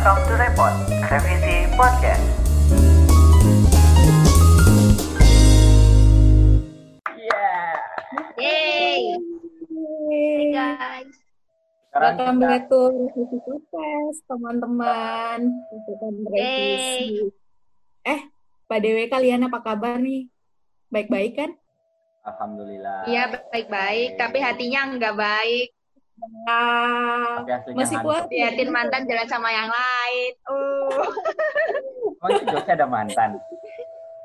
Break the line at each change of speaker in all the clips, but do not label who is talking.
Welcome to Repot, Revisi Podcast. Yeah.
Yeay. Hey guys.
Sekarang
Welcome back to Revisi Podcast, teman-teman. Revisi. Eh, Pak Dewe kalian apa kabar nih? Baik-baik kan?
Alhamdulillah.
Iya baik-baik, tapi hatinya nggak baik.
Ah,
Tapi aslinya
masih kuat ya?
Liatin mantan jalan sama yang lain. Uh.
Emang si Jose ada mantan?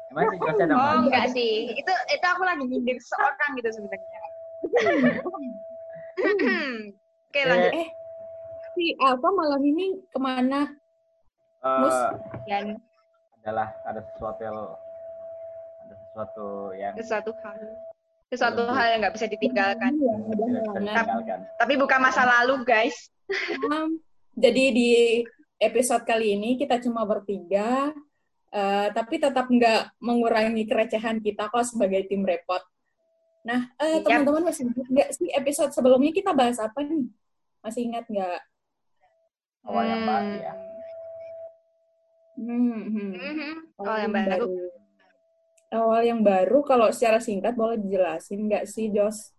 Emang si Jose ada
Oh
mantan?
enggak sih, itu itu aku lagi nyindir seorang gitu sebenarnya. Oke lanjut.
Eh, si Alfa malam ini ke mana? Mus?
Eh,
Dan
adalah ada sesuatu yang ada sesuatu yang
sesuatu hal, sesuatu hal yang nggak bisa ditinggalkan.
Iya,
bisa
halangan.
ditinggalkan.
Tapi bukan masa lalu guys.
Um, Jadi di episode kali ini kita cuma bertiga, eh, tapi tetap nggak mengurangi kerecehan kita kok sebagai tim repot. Nah, eh,
Yap.
teman-teman masih ingat nggak sih episode sebelumnya kita bahas apa nih? Masih ingat nggak?
Awal yang baru ya.
Hmm, hmm.
Mhm. Oh yang baru.
Awal yang baru, kalau secara singkat boleh dijelasin nggak sih, Jos?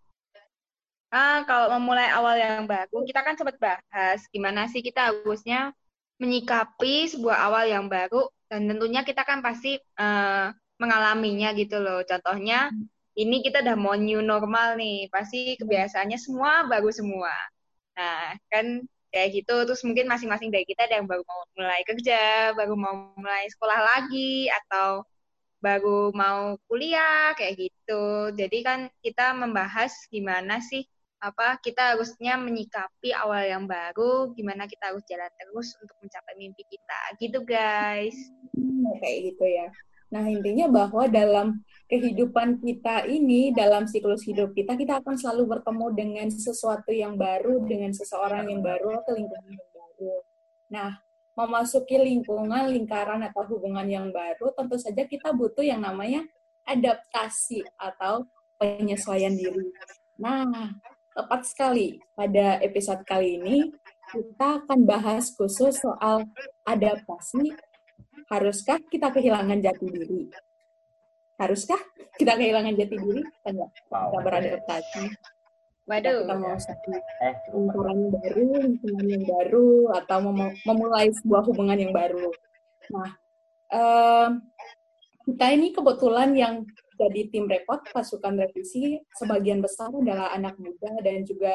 Ah, kalau memulai awal yang baru, kita kan sempat bahas gimana sih kita harusnya menyikapi sebuah awal yang baru dan tentunya kita kan pasti eh, mengalaminya gitu loh. Contohnya ini kita udah mau new normal nih, pasti kebiasaannya semua baru semua. Nah, kan kayak gitu terus mungkin masing-masing dari kita ada yang baru mau mulai kerja, baru mau mulai sekolah lagi atau baru mau kuliah kayak gitu. Jadi kan kita membahas gimana sih apa kita harusnya menyikapi awal yang baru, gimana kita harus jalan terus untuk mencapai mimpi kita. Gitu guys.
Hmm, kayak gitu ya. Nah, intinya bahwa dalam kehidupan kita ini, dalam siklus hidup kita, kita akan selalu bertemu dengan sesuatu yang baru, dengan seseorang yang baru, atau lingkungan yang baru. Nah, memasuki lingkungan, lingkaran, atau hubungan yang baru, tentu saja kita butuh yang namanya adaptasi atau penyesuaian diri. Nah, tepat sekali pada episode kali ini, kita akan bahas khusus soal adaptasi haruskah kita kehilangan jati diri? Haruskah kita kehilangan jati diri?
Wow.
kita beradaptasi.
Waduh.
Kita mau satu
Eh,
lingkaran yang baru, lingkungan yang baru, atau mem- memulai sebuah hubungan yang baru. Nah, em, kita ini kebetulan yang jadi tim repot pasukan revisi sebagian besar adalah anak muda dan juga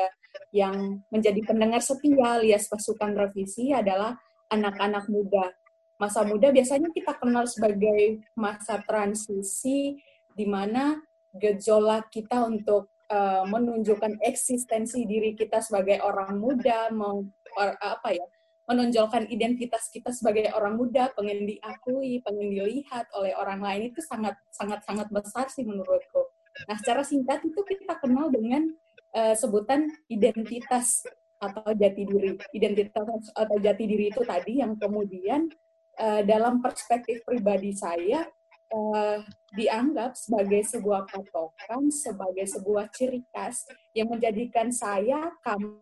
yang menjadi pendengar setia alias pasukan revisi adalah anak-anak muda. Masa muda biasanya kita kenal sebagai masa transisi di mana gejolak kita untuk uh, menunjukkan eksistensi diri kita sebagai orang muda, mau apa ya, menonjolkan identitas kita sebagai orang muda, pengen diakui, pengen dilihat oleh orang lain itu sangat sangat sangat besar sih menurutku. Nah, secara singkat itu kita kenal dengan uh, sebutan identitas atau jati diri. Identitas atau jati diri itu tadi yang kemudian uh, dalam perspektif pribadi saya uh, dianggap sebagai sebuah patokan, sebagai sebuah ciri khas yang menjadikan saya, kamu,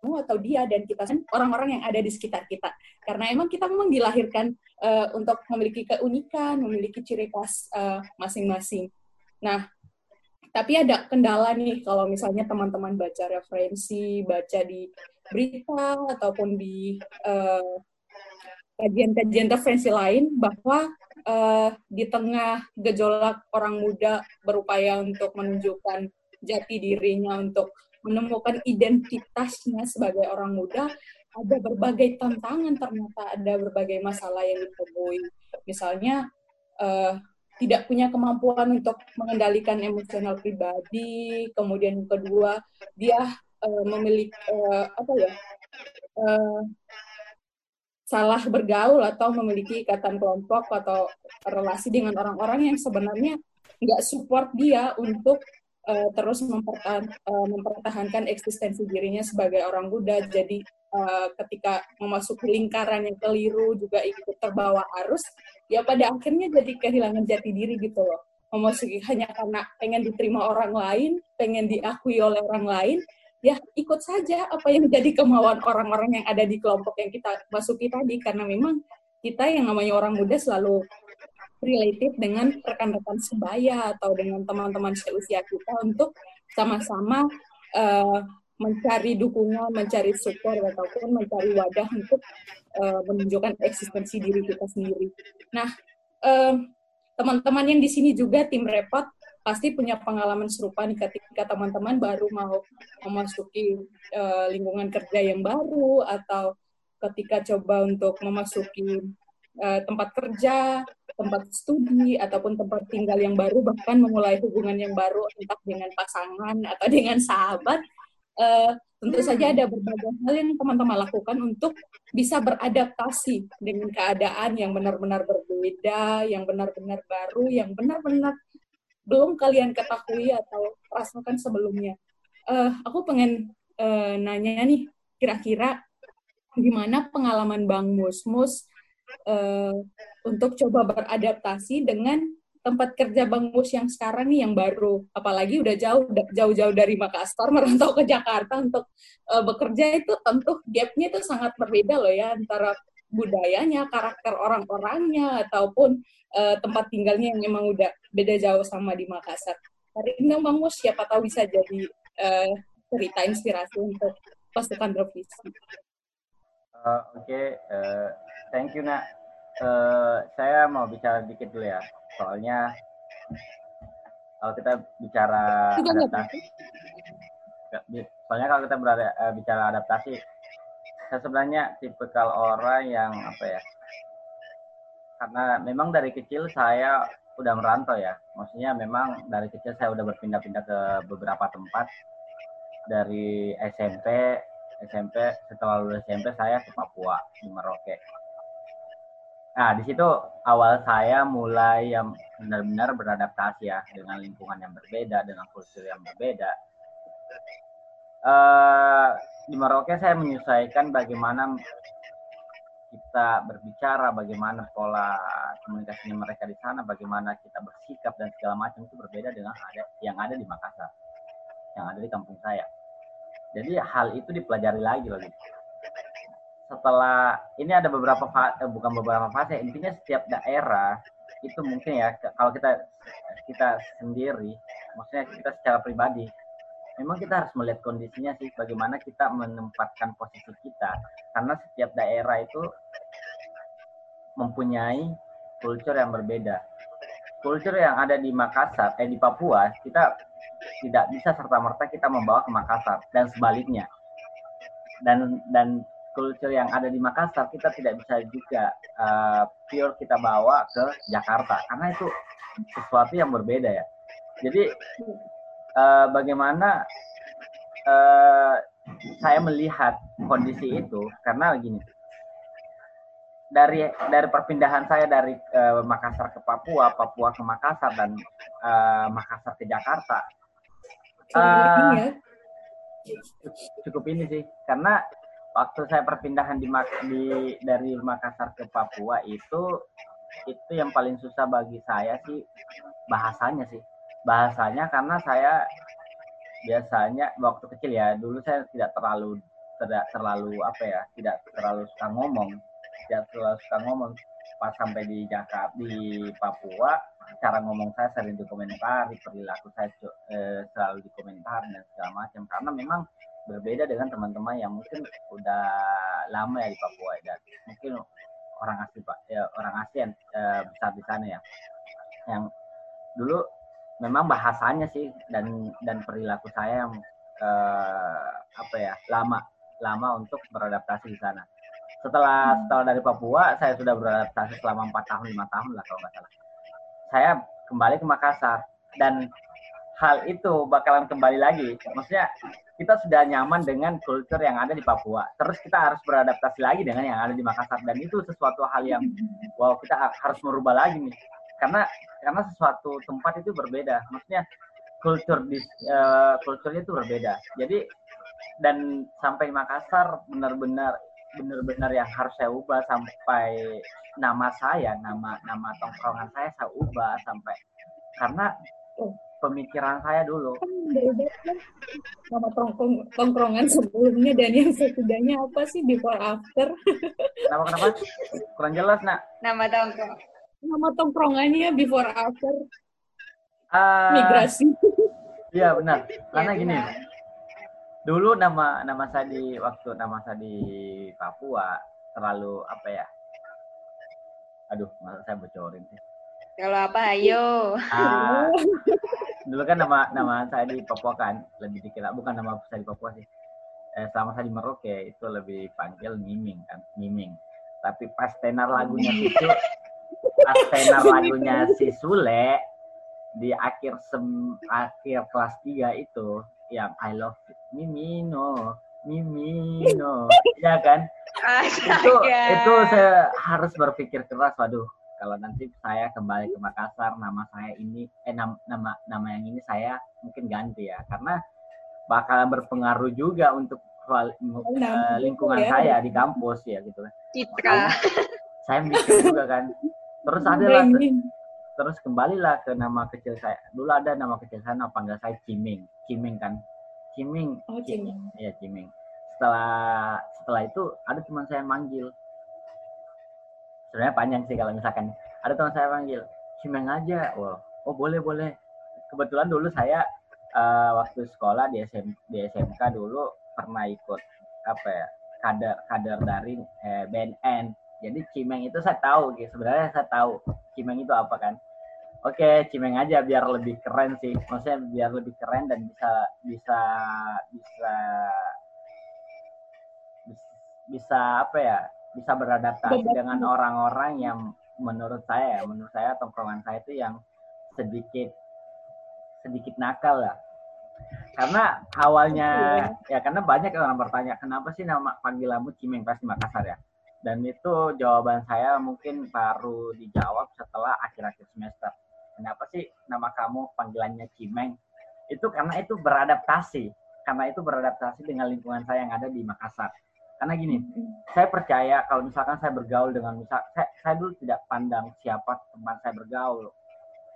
atau dia dan kita orang-orang yang ada di sekitar kita. Karena emang kita memang dilahirkan uh, untuk memiliki keunikan, memiliki ciri khas uh, masing-masing. Nah, tapi ada kendala nih kalau misalnya teman-teman baca referensi, baca di berita ataupun di uh, kajian-kajian referensi lain bahwa uh, di tengah gejolak orang muda berupaya untuk menunjukkan jati dirinya untuk menemukan identitasnya sebagai orang muda ada berbagai tantangan ternyata ada berbagai masalah yang ditemui. Misalnya uh, tidak punya kemampuan untuk mengendalikan emosional pribadi kemudian kedua dia uh, memiliki uh, apa ya uh, salah bergaul atau memiliki ikatan kelompok atau relasi dengan orang-orang yang sebenarnya nggak support dia untuk uh, terus mempertahan, uh, mempertahankan eksistensi dirinya sebagai orang muda. Jadi uh, ketika memasuki lingkaran yang keliru juga ikut terbawa arus, ya pada akhirnya jadi kehilangan jati diri gitu loh. Memasuki hanya karena pengen diterima orang lain, pengen diakui oleh orang lain, ya ikut saja apa yang jadi kemauan orang-orang yang ada di kelompok yang kita masuki tadi karena memang kita yang namanya orang muda selalu related dengan rekan-rekan sebaya atau dengan teman-teman seusia kita untuk sama-sama uh, mencari dukungan, mencari support ataupun mencari wadah untuk uh, menunjukkan eksistensi diri kita sendiri. Nah, uh, teman-teman yang di sini juga tim repot pasti punya pengalaman serupa nih ketika teman-teman baru mau memasuki uh, lingkungan kerja yang baru atau ketika coba untuk memasuki uh, tempat kerja, tempat studi ataupun tempat tinggal yang baru bahkan memulai hubungan yang baru entah dengan pasangan atau dengan sahabat uh, tentu saja ada berbagai hal yang teman-teman lakukan untuk bisa beradaptasi dengan keadaan yang benar-benar berbeda, yang benar-benar baru, yang benar-benar belum kalian ketahui atau rasakan sebelumnya. Uh, aku pengen uh, nanya nih, kira-kira gimana pengalaman Bang Musmus uh, untuk coba beradaptasi dengan tempat kerja Bang Mus yang sekarang nih yang baru, apalagi udah jauh jauh-jauh dari Makassar merantau ke Jakarta untuk uh, bekerja itu tentu gapnya itu sangat berbeda loh ya antara budayanya, karakter orang-orangnya ataupun uh, tempat tinggalnya yang memang udah beda jauh sama di Makassar. Hari ini Bang Mus siapa tahu bisa jadi uh, cerita inspirasi untuk pasukan revisi.
Uh, Oke, okay. uh, thank you nak. Uh, saya mau bicara dikit dulu ya, soalnya kalau kita bicara adaptasi, soalnya kalau kita berada, uh, bicara adaptasi, saya sebenarnya tipikal orang yang apa ya karena memang dari kecil saya udah merantau ya. Maksudnya memang dari kecil saya udah berpindah-pindah ke beberapa tempat. Dari SMP, SMP setelah lulus SMP saya ke Papua di Merauke. Nah, di situ awal saya mulai yang benar-benar beradaptasi ya dengan lingkungan yang berbeda, dengan kultur yang berbeda. Uh, di Merauke saya menyesuaikan bagaimana kita berbicara, bagaimana pola komunikasi mereka di sana, bagaimana kita bersikap dan segala macam itu berbeda dengan ada yang ada di Makassar, yang ada di kampung saya. Jadi hal itu dipelajari lagi loh. Setelah ini ada beberapa fase, eh, bukan beberapa fase, intinya setiap daerah itu mungkin ya kalau kita kita sendiri, maksudnya kita secara pribadi memang kita harus melihat kondisinya sih bagaimana kita menempatkan posisi kita. Karena setiap daerah itu mempunyai kultur yang berbeda. Kultur yang ada di Makassar eh di Papua kita tidak bisa serta merta kita membawa ke Makassar dan sebaliknya. Dan dan kultur yang ada di Makassar kita tidak bisa juga uh, pure kita bawa ke Jakarta. Karena itu sesuatu yang berbeda ya. Jadi uh, bagaimana uh, saya melihat kondisi itu karena gini. Dari dari perpindahan saya dari uh, Makassar ke Papua, Papua ke Makassar dan uh, Makassar ke Jakarta. Uh, cukup ini sih. Karena waktu saya perpindahan di, di dari Makassar ke Papua itu itu yang paling susah bagi saya sih bahasanya sih bahasanya karena saya biasanya waktu kecil ya dulu saya tidak terlalu tidak terlalu apa ya tidak terlalu suka ngomong. Tidak terlalu suka ngomong. Pas sampai di Jakarta di Papua cara ngomong saya sering dikomentari perilaku saya eh, selalu dikomentari dan segala macam. Karena memang berbeda dengan teman-teman yang mungkin udah lama ya di Papua dan mungkin orang asli pak ya, orang ASEAN eh, besar di sana ya. Yang dulu memang bahasanya sih dan dan perilaku saya yang eh, apa ya lama lama untuk beradaptasi di sana. Setelah setelah dari Papua saya sudah beradaptasi selama empat tahun lima tahun lah kalau nggak salah. Saya kembali ke Makassar dan hal itu bakalan kembali lagi. Maksudnya kita sudah nyaman dengan kultur yang ada di Papua. Terus kita harus beradaptasi lagi dengan yang ada di Makassar dan itu sesuatu hal yang wow kita harus merubah lagi nih. Karena karena sesuatu tempat itu berbeda maksudnya kultur di uh, itu berbeda jadi dan sampai Makassar benar-benar benar-benar yang harus saya ubah sampai nama saya nama nama tongkrongan saya saya ubah sampai karena pemikiran saya dulu.
Kan beda kan nama tongkrong, tongkrongan sebelumnya dan yang sesudahnya apa sih before after?
Kenapa kenapa? Kurang jelas nak.
Nama tongkrong.
Nama tongkrongannya before after
Ah,
migrasi.
Iya benar. Karena
Ya,
gini,
benar.
dulu nama nama saya di waktu nama saya di Papua terlalu apa ya? Aduh, masa saya bocorin sih.
Kalau apa, ayo.
Ah, dulu kan nama nama saya di Papua kan lebih dikira bukan nama saya di Papua sih. Eh, selama saya di Merauke itu lebih panggil Miming kan, Miming. Tapi pas tenar lagunya itu, tenar lagunya si Sule di akhir sem akhir kelas 3 itu yang I love you, Mimino, Mimino, ya kan? itu
Astaga.
itu saya harus berpikir keras waduh kalau nanti saya kembali ke Makassar nama saya ini eh nam- nama nama yang ini saya mungkin ganti ya karena bakalan berpengaruh juga untuk kual- eh, lingkungan
ya.
saya di kampus ya gitu kan
Citra.
saya mikir juga kan terus ada lah terus kembalilah ke nama kecil saya. Dulu ada nama kecil saya nama panggil saya Ciming. Ciming kan? Ciming.
Oh, Ciming.
Iya Ciming. Setelah setelah itu ada teman saya yang manggil. Sebenarnya panjang sih kalau misalkan. Ada teman saya manggil Cimeng aja. Wow oh boleh boleh. Kebetulan dulu saya eh, waktu sekolah di SM di SMK dulu pernah ikut apa ya kader kader dari eh, BNN jadi Cimeng itu saya tahu gitu sebenarnya saya tahu Cimeng itu apa kan Oke, Cimeng aja biar lebih keren sih. Maksudnya biar lebih keren dan bisa bisa bisa bis- bisa apa ya? Bisa beradaptasi
Beradaptasi.
dengan orang-orang yang menurut saya, ya, menurut saya tongkrongan saya itu yang sedikit sedikit nakal lah. Karena awalnya ya karena banyak orang bertanya kenapa sih nama panggilanmu Cimeng pas di Makassar ya? Dan itu jawaban saya mungkin baru dijawab setelah akhir-akhir semester kenapa sih nama kamu panggilannya Cimeng? Itu karena itu beradaptasi. Karena itu beradaptasi dengan lingkungan saya yang ada di Makassar. Karena gini, saya percaya kalau misalkan saya bergaul dengan misal saya, saya dulu tidak pandang siapa teman saya bergaul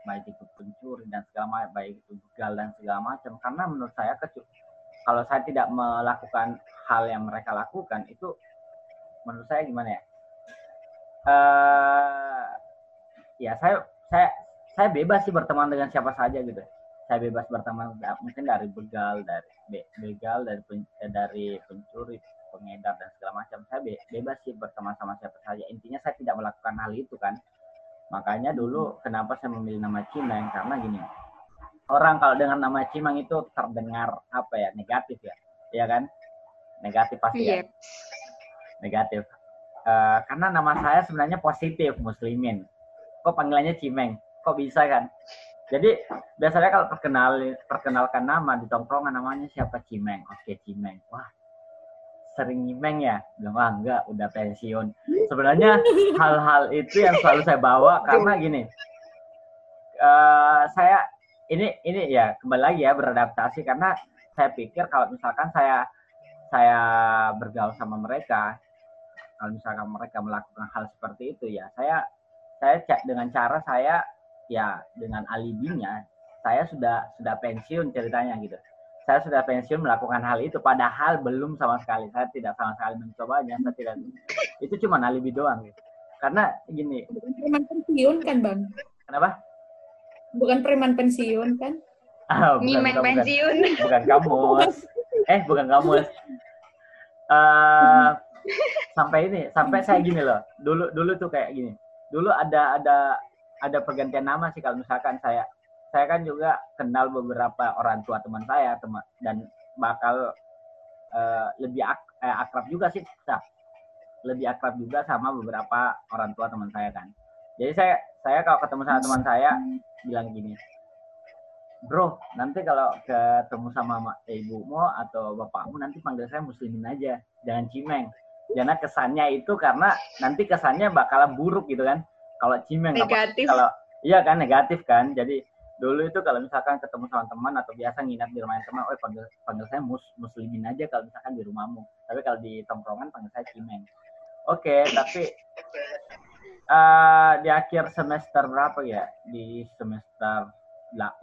baik itu pencuri dan segala macam baik itu begal dan segala macam karena menurut saya kecu- kalau saya tidak melakukan hal yang mereka lakukan itu menurut saya gimana ya? Eh ya saya saya saya bebas sih berteman dengan siapa saja gitu. Saya bebas berteman mungkin dari begal dari be- begal dari pen- eh, dari pencuri pengedar dan segala macam. Saya be- bebas sih berteman sama siapa saja. Intinya saya tidak melakukan hal itu kan. Makanya dulu kenapa saya memilih nama Cimeng? Karena gini orang kalau dengan nama Cimeng itu terdengar apa ya? Negatif ya? Ya kan? Negatif pasti ya
Iya.
Negatif. Eh, karena nama saya sebenarnya positif muslimin. Kok panggilannya Cimeng? Kok bisa kan? Jadi biasanya kalau perkenal perkenalkan nama di tongkrongan namanya siapa Cimeng? Oke Cimeng. Wah sering nyimeng ya? Bilang wah enggak udah pensiun. Sebenarnya hal-hal itu yang selalu saya bawa karena gini. Eh saya ini ini ya kembali lagi ya beradaptasi. Karena saya pikir kalau misalkan saya saya bergaul sama mereka kalau misalkan mereka melakukan hal seperti itu ya saya saya ca- dengan cara saya ya dengan alibinya saya sudah sudah pensiun ceritanya gitu saya sudah pensiun melakukan hal itu padahal belum sama sekali saya tidak sama sekali mencobanya saya tidak itu cuma alibi doang gitu karena gini
Bukan preman pensiun kan, Bang?
kenapa
Bukan preman pensiun kan?
Ah, bukan,
Nyimeng
bukan, bukan.
pensiun.
bukan kamus eh bukan kamus Eh sampai ini sampai saya gini loh. Dulu dulu tuh kayak gini. Dulu ada ada ada pergantian nama sih kalau misalkan saya. Saya kan juga kenal beberapa orang tua teman saya teman dan bakal eh, lebih ak- eh, akrab juga sih Sa. lebih akrab juga sama beberapa orang tua teman saya kan. Jadi saya saya kalau ketemu sama teman saya bilang gini bro nanti kalau ketemu sama ma- ibumu atau bapakmu nanti panggil saya muslimin aja. Jangan cimeng karena kesannya itu karena nanti kesannya bakalan buruk gitu kan. Kalau cimeng
Negatif.
kalau iya kan negatif kan. Jadi dulu itu kalau misalkan ketemu sama teman atau biasa nginap di rumah teman oh panggil panggil saya mus muslimin aja kalau misalkan di rumahmu. Tapi kalau di tongkrongan panggil saya cimeng. Oke tapi eh, di akhir semester berapa ya? Di semester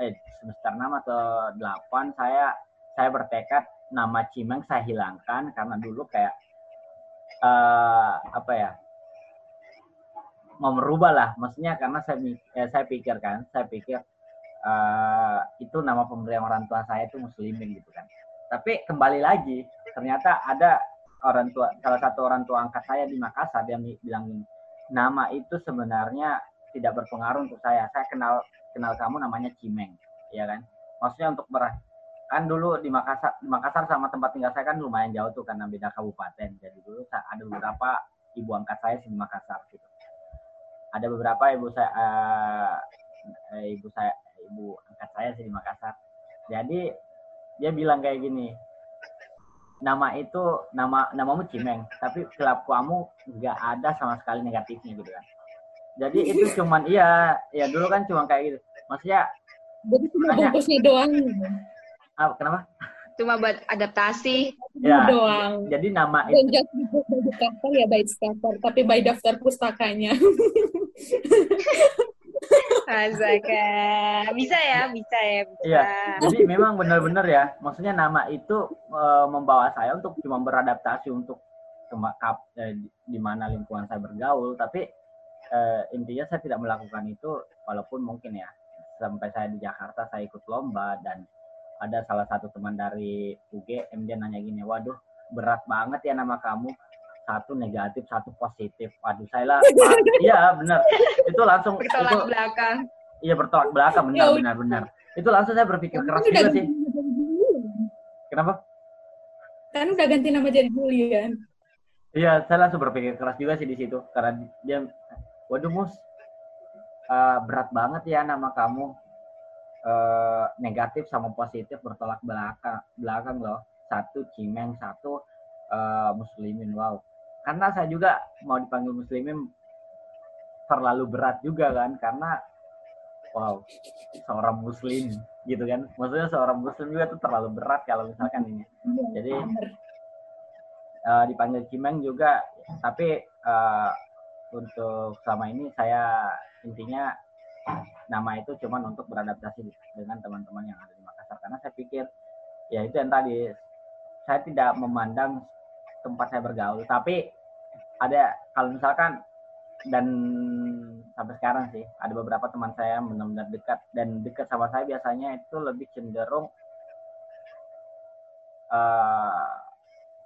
eh, semester 6 atau 8 saya saya bertekad nama Cimeng saya hilangkan karena dulu kayak eh apa ya mau merubah lah. Maksudnya karena saya eh, saya pikir kan saya pikir eh itu nama pemberian orang tua saya itu muslimin gitu kan. Tapi kembali lagi ternyata ada orang tua salah satu orang tua angkat saya di Makassar dia bilang gini, nama itu sebenarnya tidak berpengaruh untuk saya. Saya kenal kenal kamu namanya Cimeng. Ya kan? Maksudnya untuk kan dulu di Makassar di Makassar sama tempat tinggal saya kan lumayan jauh tuh karena beda kabupaten. Jadi dulu ada beberapa ibu angkat saya di Makassar gitu. Ada beberapa ibu saya eh, ibu saya ibu angkat saya di Makassar. Jadi dia bilang kayak gini nama itu nama namamu Cimeng tapi kelakuanmu nggak ada sama sekali negatifnya gitu kan. Jadi itu cuman iya ya dulu kan cuma kayak gitu. Maksudnya
Jadi cuma bungkusnya doang.
Ah, kenapa
Cuma buat adaptasi.
ya
doang.
jadi nama itu
by daftar ya by daftar, tapi by daftar pustakanya.
Astaga. Bisa ya, bisa ya, bisa.
Iya, jadi memang benar-benar ya. Maksudnya nama itu eh, membawa saya untuk cuma beradaptasi untuk kema- kap- eh, di- mana lingkungan saya bergaul. Tapi eh, intinya saya tidak melakukan itu, walaupun mungkin ya sampai saya di Jakarta saya ikut lomba dan ada salah satu teman dari UGM dia nanya gini, waduh berat banget ya nama kamu satu negatif satu positif. Waduh saya lah, iya benar. Itu langsung
Bertolak
itu
belakang.
iya bertolak belakang benar
Ya
benar benar. Itu langsung saya berpikir keras juga sih. Kenapa?
Kan udah ganti nama jadi Julian.
Iya, saya langsung berpikir keras juga sih di situ karena dia, waduh mus, eh, berat banget ya nama kamu Eh, negatif sama positif bertolak belakang, belakang loh. Satu cimeng, satu eh, muslimin, wow. Karena saya juga mau dipanggil muslimin terlalu berat juga kan, karena wow, seorang muslim gitu kan. Maksudnya seorang muslim juga tuh terlalu berat kalau misalkan ini. Jadi eh, dipanggil Cimeng juga tapi eh, untuk selama ini saya intinya nama itu cuman untuk beradaptasi dengan teman-teman yang ada di Makassar. Karena saya pikir ya itu yang tadi saya tidak memandang tempat saya bergaul. Tapi ada kalau misalkan dan sampai sekarang sih ada beberapa teman saya benar-benar dekat. Dan dekat sama saya biasanya itu lebih cenderung eh,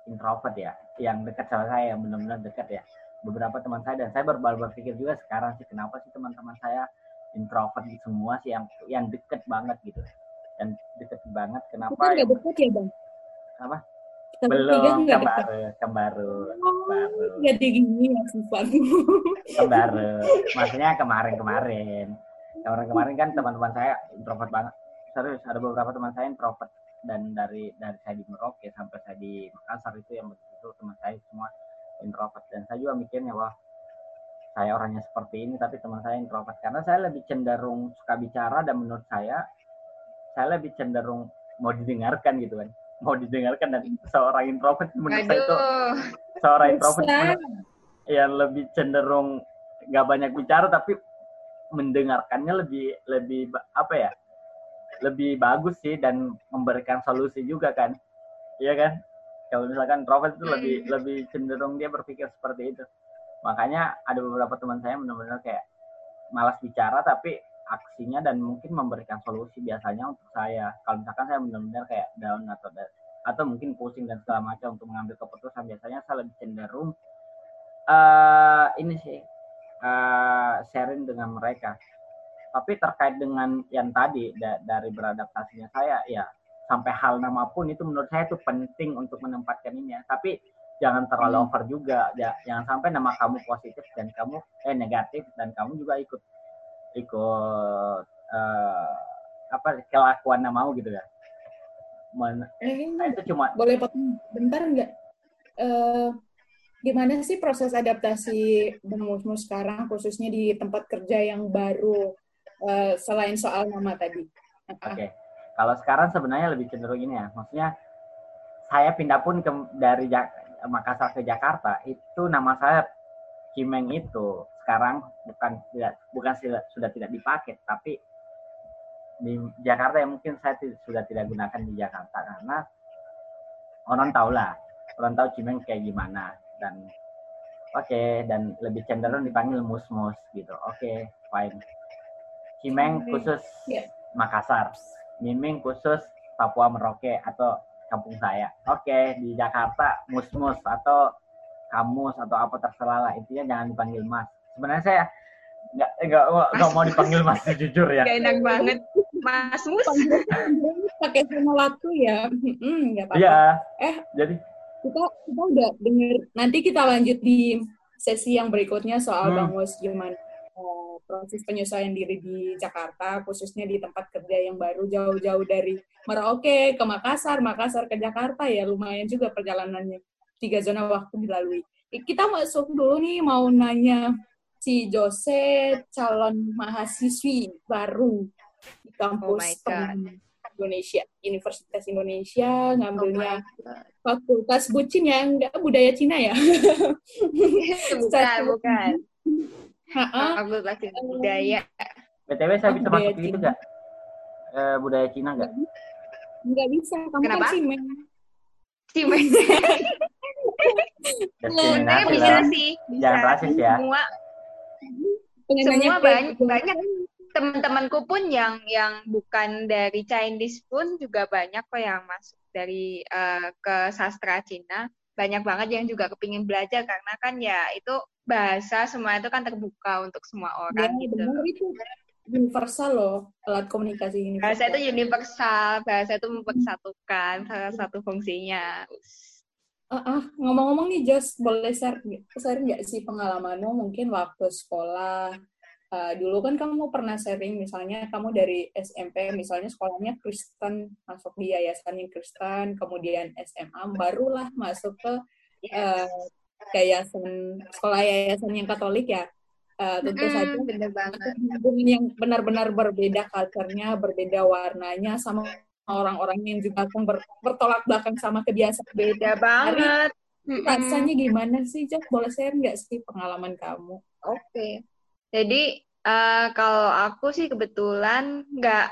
introvert ya. Yang dekat sama saya yang benar-benar dekat ya. Beberapa teman saya dan saya ber berpikir juga sekarang sih kenapa sih teman-teman saya introvert di semua sih yang yang deket banget gitu dan deket banget kenapa
Kita
ya
nggak dekat ya bang?
Apa?
Kita bertiga
belum
nggak
kan
dekat.
baru kan baru
Oh, jadi gini ya sifat.
kan baru maksudnya kemarin-kemarin kemarin-kemarin kan teman-teman saya introvert banget serius ada beberapa teman saya introvert dan dari dari saya di Merauke sampai saya di Makassar itu yang begitu teman saya semua introvert dan saya juga mikirnya wah saya orangnya seperti ini tapi teman saya introvert karena saya lebih cenderung suka bicara dan menurut saya saya lebih cenderung mau didengarkan gitu kan. Mau didengarkan dan seorang introvert menurut saya itu
Aduh.
seorang introvert yang lebih cenderung nggak banyak bicara tapi mendengarkannya lebih lebih apa ya lebih bagus sih dan memberikan solusi juga kan. Iya kan? Kalau misalkan introvert itu lebih lebih cenderung dia berpikir seperti itu makanya ada beberapa teman saya benar-benar kayak malas bicara tapi aksinya dan mungkin memberikan solusi biasanya untuk saya. Kalau misalkan saya benar-benar kayak down atau atau mungkin pusing dan segala macam untuk mengambil keputusan biasanya saya lebih cenderung eh ini sih eh, sharing dengan mereka. Tapi terkait dengan yang tadi da- dari beradaptasinya saya ya sampai hal nama pun itu menurut saya itu penting untuk menempatkan ini ya. Tapi jangan terlalu over juga Ja- jangan sampai nama kamu positif dan kamu eh negatif dan kamu juga ikut ikut eh, apa kelakuan namamu gitu ya Men-
Eh,
nah, itu cuma
boleh potong bentar nggak? Eh, gimana sih proses adaptasi Bang Musmu sekarang, khususnya di tempat kerja yang baru, eh, selain soal nama tadi?
Oke. Kalau sekarang sebenarnya lebih cenderung ini ya. Maksudnya saya pindah pun ke, dari Makassar ke Jakarta itu nama saya Cimeng itu. Sekarang bukan tidak bukan sudah tidak dipakai tapi di Jakarta yang mungkin saya sudah tidak gunakan di Jakarta karena orang tahu lah orang tahu Cimeng kayak gimana dan oke okay, dan lebih cenderung dipanggil mus-mus gitu. Oke okay, fine. Cimeng khusus yeah. Makassar Miming khusus Papua Merauke atau kampung saya. Oke okay, di Jakarta mus-mus atau kamus atau apa terserah lah. Intinya jangan dipanggil mas. Sebenarnya saya nggak nggak nggak mau dipanggil mas jujur ya.
Gak enak banget. Mas mus.
Pakai sama waktu ya? Hmm, nggak apa-apa.
Iya.
Eh
jadi?
kita kita udah denger. Nanti kita lanjut di sesi yang berikutnya soal hmm. bang mus gimana proses penyesuaian diri di Jakarta khususnya di tempat kerja yang baru jauh-jauh dari Merauke ke Makassar Makassar ke Jakarta ya lumayan juga perjalanannya tiga zona waktu dilalui. Kita masuk dulu nih mau nanya si Jose calon mahasiswi baru di kampus oh Indonesia, Universitas Indonesia, ngambilnya oh fakultas bucin ya, enggak budaya Cina ya?
bukan, bukan. Fakultas budaya.
BTW saya bisa masuk itu enggak? Eh, budaya Cina enggak?
Enggak bisa, kamu kan
Kenapa?
kan Cimeng.
Cimeng.
Diskriminasi
bisa sih. Bisa.
Jangan rasis ya.
Semua, semua
nanya ke-
banyak, banyak teman-temanku pun yang yang bukan dari Chinese pun juga banyak kok yang masuk dari eh, ke sastra Cina. Banyak banget yang juga kepingin belajar karena kan ya itu bahasa semua itu kan terbuka untuk semua
Ya,
orang gitu.
benar itu universal loh alat komunikasi ini.
Bahasa itu universal, bahasa itu mempersatukan salah satu fungsinya.
Ah, ah, ngomong-ngomong nih Jos, boleh share share nggak sih pengalamanmu mungkin waktu sekolah? Eh, dulu kan kamu pernah sharing misalnya kamu dari SMP misalnya sekolahnya Kristen masuk di yayasan yang Kristen, kemudian SMA barulah masuk ke eh, yayasan sekolah yayasan yang Katolik ya. Eh, tentu saja
Mm, bener banget.
yang benar-benar berbeda culture-nya, berbeda warnanya sama orang-orang yang juga akan ber- bertolak belakang sama kebiasaan
Beda banget. Mm-mm.
rasanya gimana sih Jack boleh share nggak sih pengalaman kamu
Oke. Jadi eh, kalau aku sih kebetulan nggak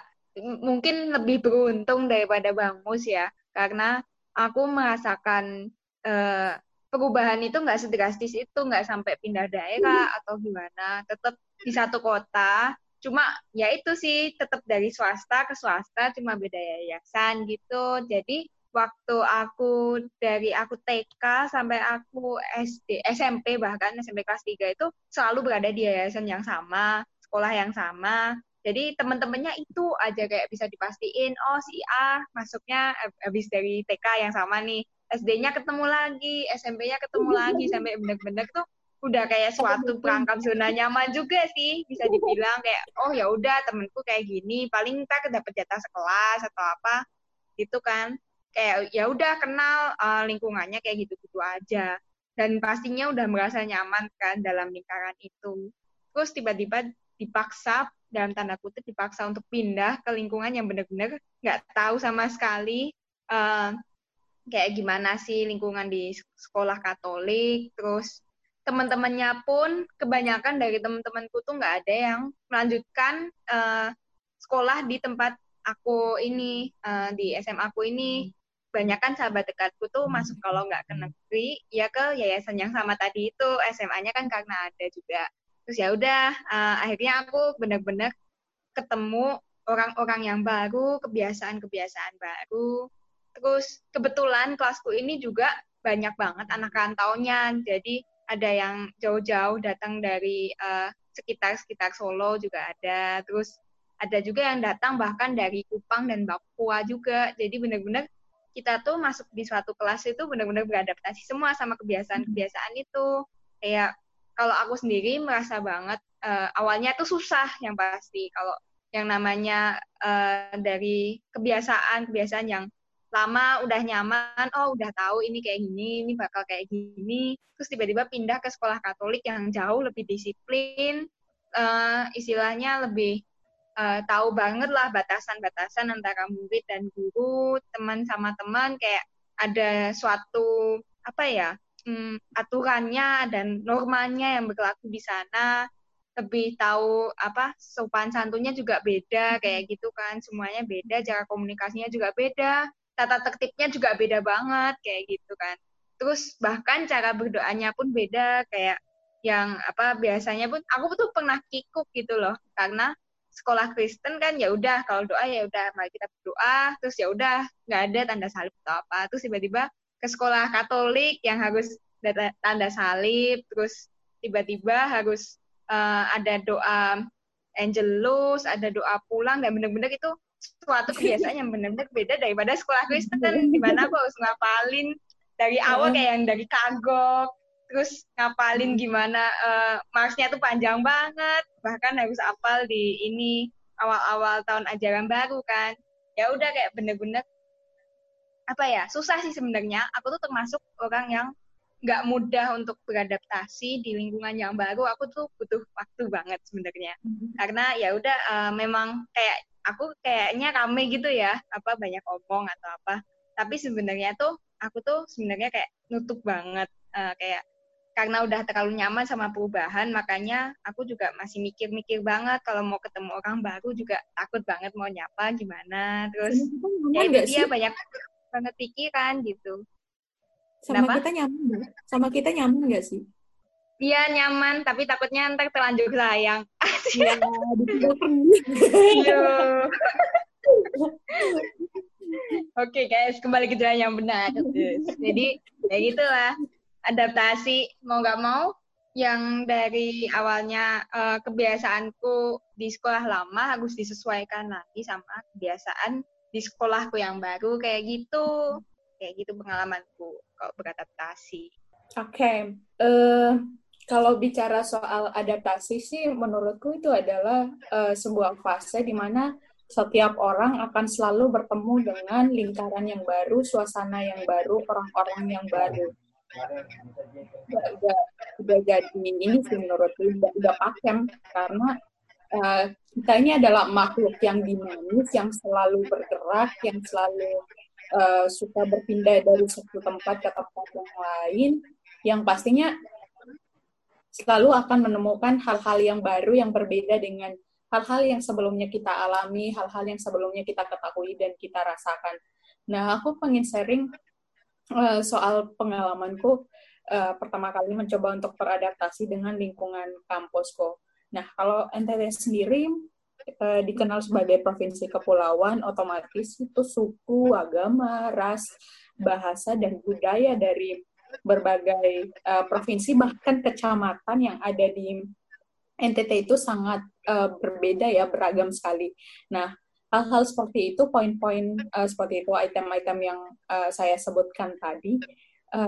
mungkin lebih beruntung daripada Bang Mus ya, karena aku merasakan eh, perubahan itu nggak sedrastis itu, nggak sampai pindah daerah atau gimana, tetap di satu kota. Cuma ya itu sih tetap dari swasta ke swasta, cuma beda yayasan gitu. Jadi waktu aku dari aku TK sampai aku SD, SMP bahkan SMP kelas 3 itu selalu berada di yayasan yang sama, sekolah yang sama. Jadi teman-temannya itu aja kayak bisa dipastiin, oh si A masuknya habis dari TK yang sama nih, SD-nya ketemu lagi, SMP-nya ketemu lagi, sampai bener-bener tuh udah kayak suatu perangkap zona nyaman juga sih, bisa dibilang kayak, oh ya udah temenku kayak gini, paling ntar dapat jatah sekelas atau apa, gitu kan. Kayak ya udah kenal uh, lingkungannya kayak gitu-gitu aja. Dan pastinya udah merasa nyaman kan dalam lingkaran itu. Terus tiba-tiba dipaksa dalam tanda kutip dipaksa untuk pindah ke lingkungan yang benar-benar nggak tahu sama sekali. Uh, kayak gimana sih lingkungan di sekolah Katolik terus teman-temannya pun kebanyakan dari teman-temanku tuh nggak ada yang melanjutkan uh, sekolah di tempat aku ini uh, di SMA aku ini. Banyak kan sahabat dekatku tuh masuk kalau nggak ke negeri ya ke yayasan yang sama tadi itu. SMA-nya kan karena ada juga. Terus ya udah uh, akhirnya aku benar-benar ketemu orang-orang yang baru kebiasaan-kebiasaan baru terus kebetulan kelasku ini juga banyak banget anak rantaunya. Jadi ada yang jauh-jauh datang dari uh, sekitar-sekitar Solo juga ada. Terus ada juga yang datang bahkan dari Kupang dan Papua juga. Jadi benar-benar kita tuh masuk di suatu kelas itu benar-benar beradaptasi semua sama kebiasaan-kebiasaan itu. Kayak kalau aku sendiri merasa banget uh, awalnya tuh susah yang pasti. Kalau yang namanya uh, dari kebiasaan-kebiasaan yang lama udah nyaman, oh udah tahu ini kayak gini, ini bakal kayak gini, terus tiba-tiba pindah ke sekolah Katolik yang jauh lebih disiplin, uh, istilahnya lebih uh, tahu banget lah batasan-batasan antara murid dan guru, teman sama teman kayak ada suatu apa ya um, aturannya dan normanya yang berlaku di sana. lebih tahu apa sopan santunnya juga beda kayak gitu kan semuanya beda cara komunikasinya juga beda tata tertibnya juga beda banget kayak gitu kan. Terus bahkan cara berdoanya pun beda kayak yang apa biasanya pun aku tuh pernah kikuk gitu loh. Karena sekolah Kristen kan ya udah kalau doa ya udah mari kita berdoa terus ya udah nggak ada tanda salib atau apa. Terus tiba-tiba ke sekolah Katolik yang harus tanda salib terus tiba-tiba harus uh, ada doa Angelus, ada doa pulang dan benar-benar itu suatu kebiasaan yang benar-benar beda daripada sekolah Kristen di mana aku harus ngapalin dari awal kayak yang dari kagok terus ngapalin gimana uh, marsnya tuh panjang banget. Bahkan harus apal di ini awal-awal tahun ajaran baru kan. Ya udah kayak bener-bener apa ya susah sih sebenarnya. Aku tuh termasuk orang yang nggak mudah untuk beradaptasi di lingkungan yang baru aku tuh butuh waktu banget sebenarnya. Mm-hmm. karena ya udah uh, memang kayak aku kayaknya rame gitu ya apa banyak omong atau apa. Tapi sebenarnya tuh aku tuh sebenarnya kayak nutup banget uh, kayak karena udah terlalu nyaman sama perubahan makanya aku juga masih mikir-mikir banget kalau mau ketemu orang baru juga takut banget mau nyapa gimana. Terus ya itu dia banyak banget pikiran gitu
sama Kenapa? kita nyaman gak? Sama kita nyaman gak sih?
Iya nyaman, tapi takutnya ntar terlanjur sayang. Iya,
Iya.
Oke guys, kembali ke jalan yang benar. Jadi ya gitulah adaptasi mau nggak mau yang dari awalnya uh, kebiasaanku di sekolah lama harus disesuaikan lagi sama kebiasaan di sekolahku yang baru kayak gitu kayak gitu pengalamanku kalau beradaptasi.
Oke, okay. uh, kalau bicara soal adaptasi sih menurutku itu adalah uh, sebuah fase di mana setiap orang akan selalu bertemu dengan lingkaran yang baru, suasana yang baru, orang-orang yang baru. Udah, udah, udah jadi ini sih menurutku udah, udah pakem karena uh, kita ini adalah makhluk yang dinamis, yang selalu bergerak, yang selalu uh, suka berpindah dari satu tempat ke tempat yang lain, yang pastinya selalu akan menemukan hal-hal yang baru yang berbeda dengan hal-hal yang sebelumnya kita alami, hal-hal yang sebelumnya kita ketahui dan kita rasakan. Nah, aku pengen sharing uh, soal pengalamanku uh, pertama kali mencoba untuk beradaptasi dengan lingkungan kampusku. Nah, kalau NTT sendiri uh, dikenal sebagai provinsi kepulauan, otomatis itu suku, agama, ras, bahasa, dan budaya dari berbagai uh, provinsi, bahkan kecamatan yang ada di NTT itu sangat uh, berbeda ya, beragam sekali. Nah, hal-hal seperti itu, poin-poin uh, seperti itu, item-item yang uh, saya sebutkan tadi,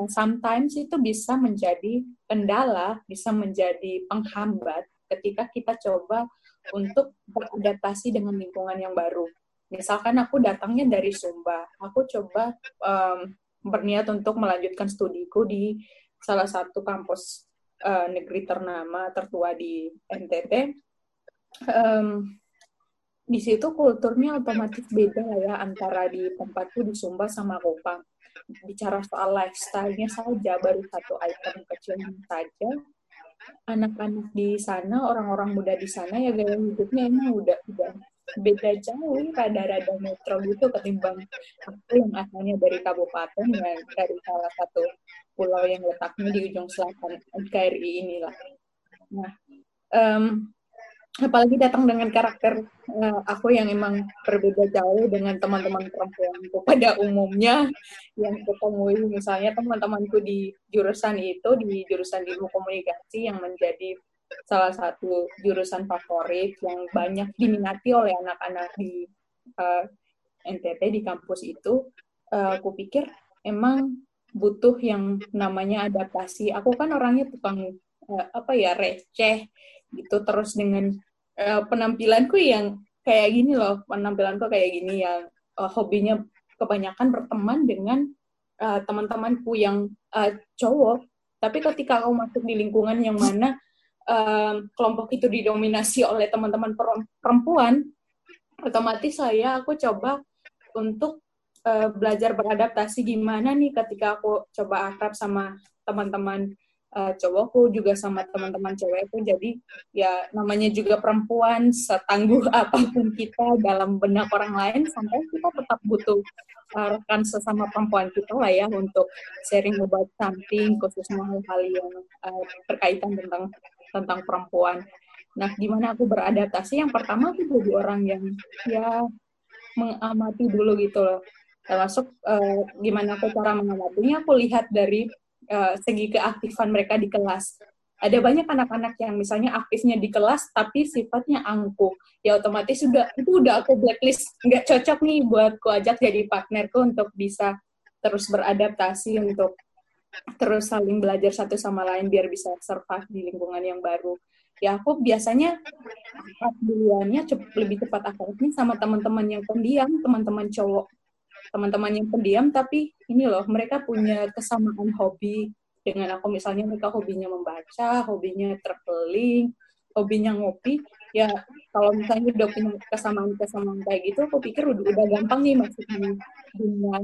sometimes itu bisa menjadi kendala, bisa menjadi penghambat ketika kita coba untuk beradaptasi dengan lingkungan yang baru. Misalkan aku datangnya dari Sumba, aku coba um, berniat untuk melanjutkan studiku di salah satu kampus uh, negeri ternama tertua di NTT. Um, di situ kulturnya otomatis beda ya antara di tempatku di Sumba sama Kupang. Bicara soal lifestyle-nya saja baru satu item kecil saja anak-anak di sana, orang-orang muda di sana ya gaya hidupnya emang udah udah beda jauh, rada-rada metro gitu ketimbang aku yang asalnya dari kabupaten ya dari salah satu pulau yang letaknya di ujung selatan KRI inilah. Nah, um, apalagi datang dengan karakter uh, aku yang emang berbeda jauh dengan teman-teman perempuan pada umumnya yang ketemu misalnya teman-temanku di jurusan itu di jurusan ilmu komunikasi yang menjadi salah satu jurusan favorit yang banyak diminati oleh anak-anak di uh, eh, NTT di kampus itu uh, aku pikir emang butuh yang namanya adaptasi. Aku kan orangnya tukang uh, apa ya receh gitu. Terus dengan uh, penampilanku yang kayak gini loh penampilanku kayak gini yang uh, hobinya kebanyakan berteman dengan uh, teman-temanku yang uh, cowok. Tapi ketika aku masuk di lingkungan yang mana um, kelompok itu didominasi oleh teman-teman perempuan otomatis saya aku coba untuk uh, belajar beradaptasi gimana nih ketika aku coba akrab sama teman-teman uh, cowokku juga sama teman-teman cewekku jadi ya namanya juga perempuan setangguh apa pun kita dalam benak orang lain sampai kita tetap butuh uh, rekan sesama perempuan kita lah ya untuk sharing about something khususnya hal-hal yang uh, berkaitan tentang tentang perempuan. Nah, gimana aku beradaptasi? Yang pertama aku jadi orang yang ya mengamati dulu gitu loh. Termasuk uh, gimana aku cara mengamatinya, aku lihat dari uh, segi keaktifan mereka di kelas. Ada banyak anak-anak yang misalnya aktifnya di kelas tapi sifatnya angkuh. Ya otomatis sudah itu udah aku blacklist nggak cocok nih buat ku ajak jadi partnerku untuk bisa terus beradaptasi untuk terus saling belajar satu sama lain biar bisa survive di lingkungan yang baru. Ya aku biasanya duluannya lebih cepat akrabnya sama teman-teman yang pendiam, teman-teman cowok teman-teman yang pendiam tapi ini loh mereka punya kesamaan hobi dengan aku. Misalnya mereka hobinya membaca hobinya traveling hobinya ngopi. Ya kalau misalnya udah punya kesamaan kesamaan kayak gitu aku pikir udah, udah gampang nih di dunia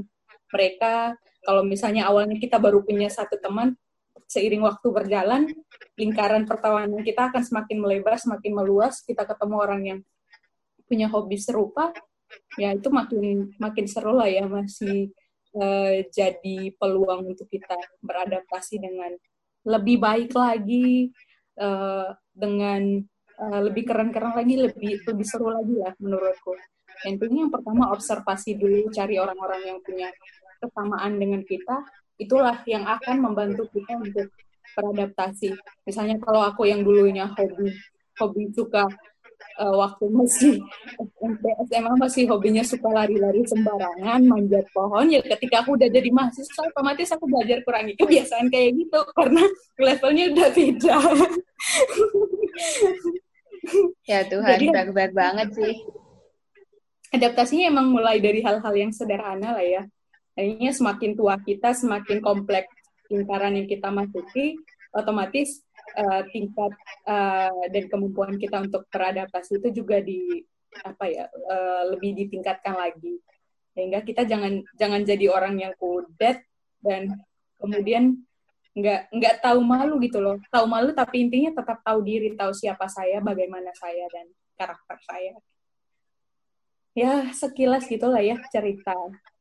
mereka. Kalau misalnya awalnya kita baru punya satu teman seiring waktu berjalan lingkaran pertawanan kita akan semakin melebar semakin meluas. Kita ketemu orang yang punya hobi serupa ya itu makin makin seru lah ya masih uh, jadi peluang untuk kita beradaptasi dengan lebih baik lagi uh, dengan uh, lebih keren-keren lagi lebih lebih seru lagi lah menurutku. Intinya yang pertama observasi dulu cari orang-orang yang punya kesamaan dengan kita. Itulah yang akan membantu kita untuk beradaptasi. Misalnya kalau aku yang dulunya hobi hobi suka uh, waktu masih SMP SMA masih hobinya suka lari-lari sembarangan manjat pohon. Ya ketika aku udah jadi mahasiswa otomatis aku belajar kurangi kebiasaan kayak gitu karena levelnya udah beda.
Ya Tuhan baik-baik banget sih.
Adaptasinya emang mulai dari hal-hal yang sederhana lah ya. Akhirnya semakin tua kita semakin kompleks lingkaran yang kita masuki otomatis uh, tingkat uh, dan kemampuan kita untuk beradaptasi itu juga di apa ya uh, lebih ditingkatkan lagi. Sehingga kita jangan jangan jadi orang yang kudet dan kemudian nggak nggak tahu malu gitu loh. Tahu malu tapi intinya tetap tahu diri tahu siapa saya bagaimana saya dan karakter saya. Ya sekilas gitulah ya cerita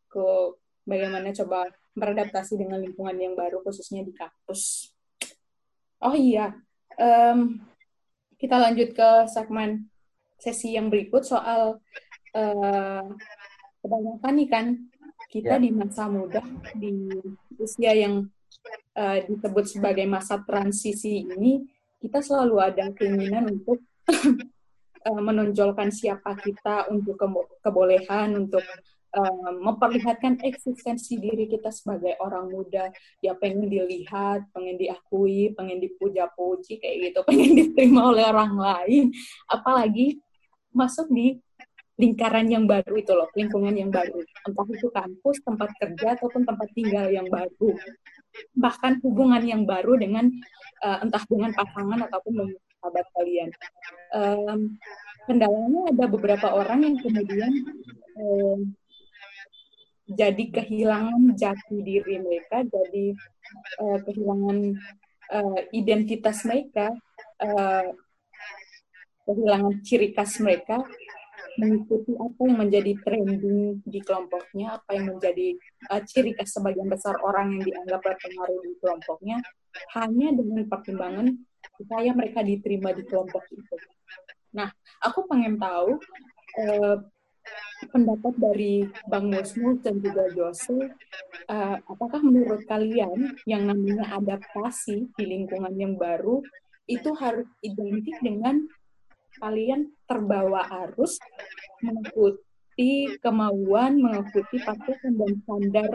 ke bagaimana coba beradaptasi dengan lingkungan yang baru khususnya di kampus Oh iya, um, kita lanjut ke segmen sesi yang berikut soal uh, kebanyakan nih kan kita yeah. di masa muda di usia yang uh, disebut sebagai masa transisi ini kita selalu ada keinginan untuk uh, menonjolkan siapa kita untuk kebolehan untuk memperlihatkan eksistensi diri kita sebagai orang muda. Ya pengen dilihat pengen diakui pengen dipuja-puji kayak gitu. Pengen diterima oleh orang lain. Apalagi masuk di lingkaran yang baru itu loh lingkungan yang baru. Entah itu kampus tempat kerja ataupun tempat tinggal yang baru. Bahkan hubungan yang baru dengan uh, entah dengan pasangan ataupun sahabat kalian. Um, kendalanya ada beberapa orang yang kemudian um, jadi kehilangan jati diri mereka, jadi uh, kehilangan uh, identitas mereka, uh, kehilangan ciri khas mereka, mengikuti apa yang menjadi trending di kelompoknya, apa yang menjadi uh, ciri khas sebagian besar orang yang dianggap berpengaruh di kelompoknya, hanya dengan pertimbangan supaya mereka diterima di kelompok itu. Nah, aku pengen tahu uh, pendapat dari Bang Musmus dan juga Jose, uh, apakah menurut kalian yang namanya adaptasi di lingkungan yang baru itu harus identik dengan kalian terbawa arus, mengikuti kemauan, mengikuti patokan dan standar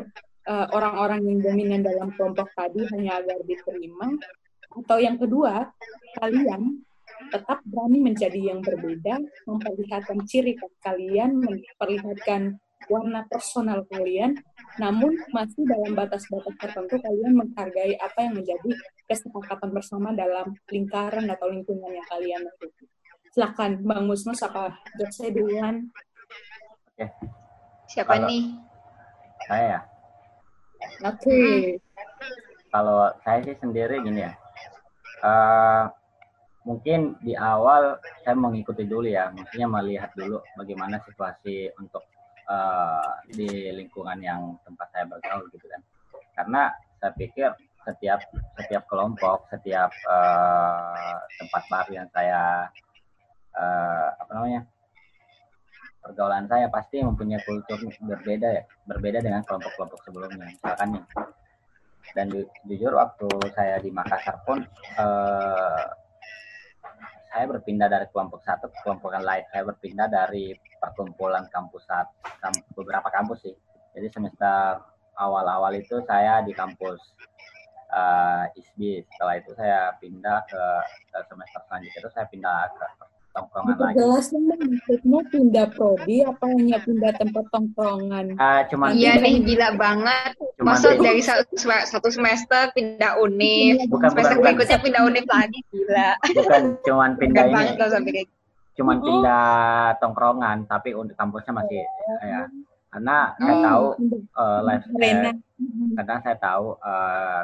uh, orang-orang yang dominan dalam kelompok tadi hanya agar diterima, atau yang kedua, kalian tetap berani menjadi yang berbeda, memperlihatkan ciri khas kalian, memperlihatkan warna personal kalian, namun masih dalam batas-batas tertentu kalian menghargai apa yang menjadi kesepakatan bersama dalam lingkaran atau lingkungan yang kalian miliki. Silakan Bang Musmus apa saya duluan?
Oke. Siapa Kalau nih?
Saya.
Oke. Okay.
Kalau saya sih sendiri gini ya, uh, mungkin di awal saya mengikuti dulu ya, maksudnya melihat dulu bagaimana situasi untuk uh, di lingkungan yang tempat saya bergaul gitu kan. Karena saya pikir setiap setiap kelompok, setiap uh, tempat baru yang saya uh, apa namanya pergaulan saya pasti mempunyai kultur berbeda ya, berbeda dengan kelompok-kelompok sebelumnya. Misalkan nih, dan ju jujur waktu saya di Makassar pun uh, saya berpindah dari kelompok satu ke kelompok yang lain. Saya berpindah dari perkumpulan kampus saat beberapa kampus sih. Jadi semester awal-awal itu saya di kampus uh, ISBI. Setelah itu saya pindah ke, ke semester selanjutnya itu saya pindah ke tongkrongan lagi.
Jelasnya maksudnya pindah prodi apa hanya pindah tempat tongkrongan?
Uh, cuman
iya nih gila banget. Masa dari satu semester pindah univ, bukan, semester bukan, berikutnya pindah univ lagi gila.
Bukan cuman pindah bukan ini. Sampai kayak... Cuman pindah tongkrongan, tapi untuk kampusnya masih oh. ya. Karena oh. saya tahu uh, lifestyle, karena saya tahu uh,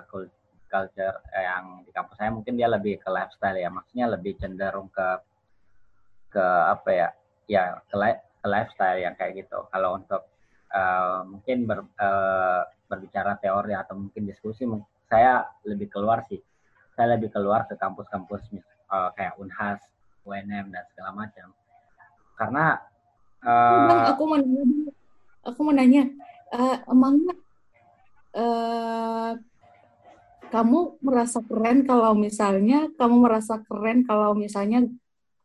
culture yang di kampus saya mungkin dia lebih ke lifestyle ya, maksudnya lebih cenderung ke ke apa ya ya ke, li ke lifestyle yang kayak gitu. Kalau untuk uh, mungkin ber, uh, berbicara teori atau mungkin diskusi saya lebih keluar sih. Saya lebih keluar ke kampus-kampus uh, kayak Unhas UNM dan segala macam. Karena
uh, aku mau nanya aku mau nanya uh, emangnya uh, kamu merasa keren kalau misalnya kamu merasa keren kalau misalnya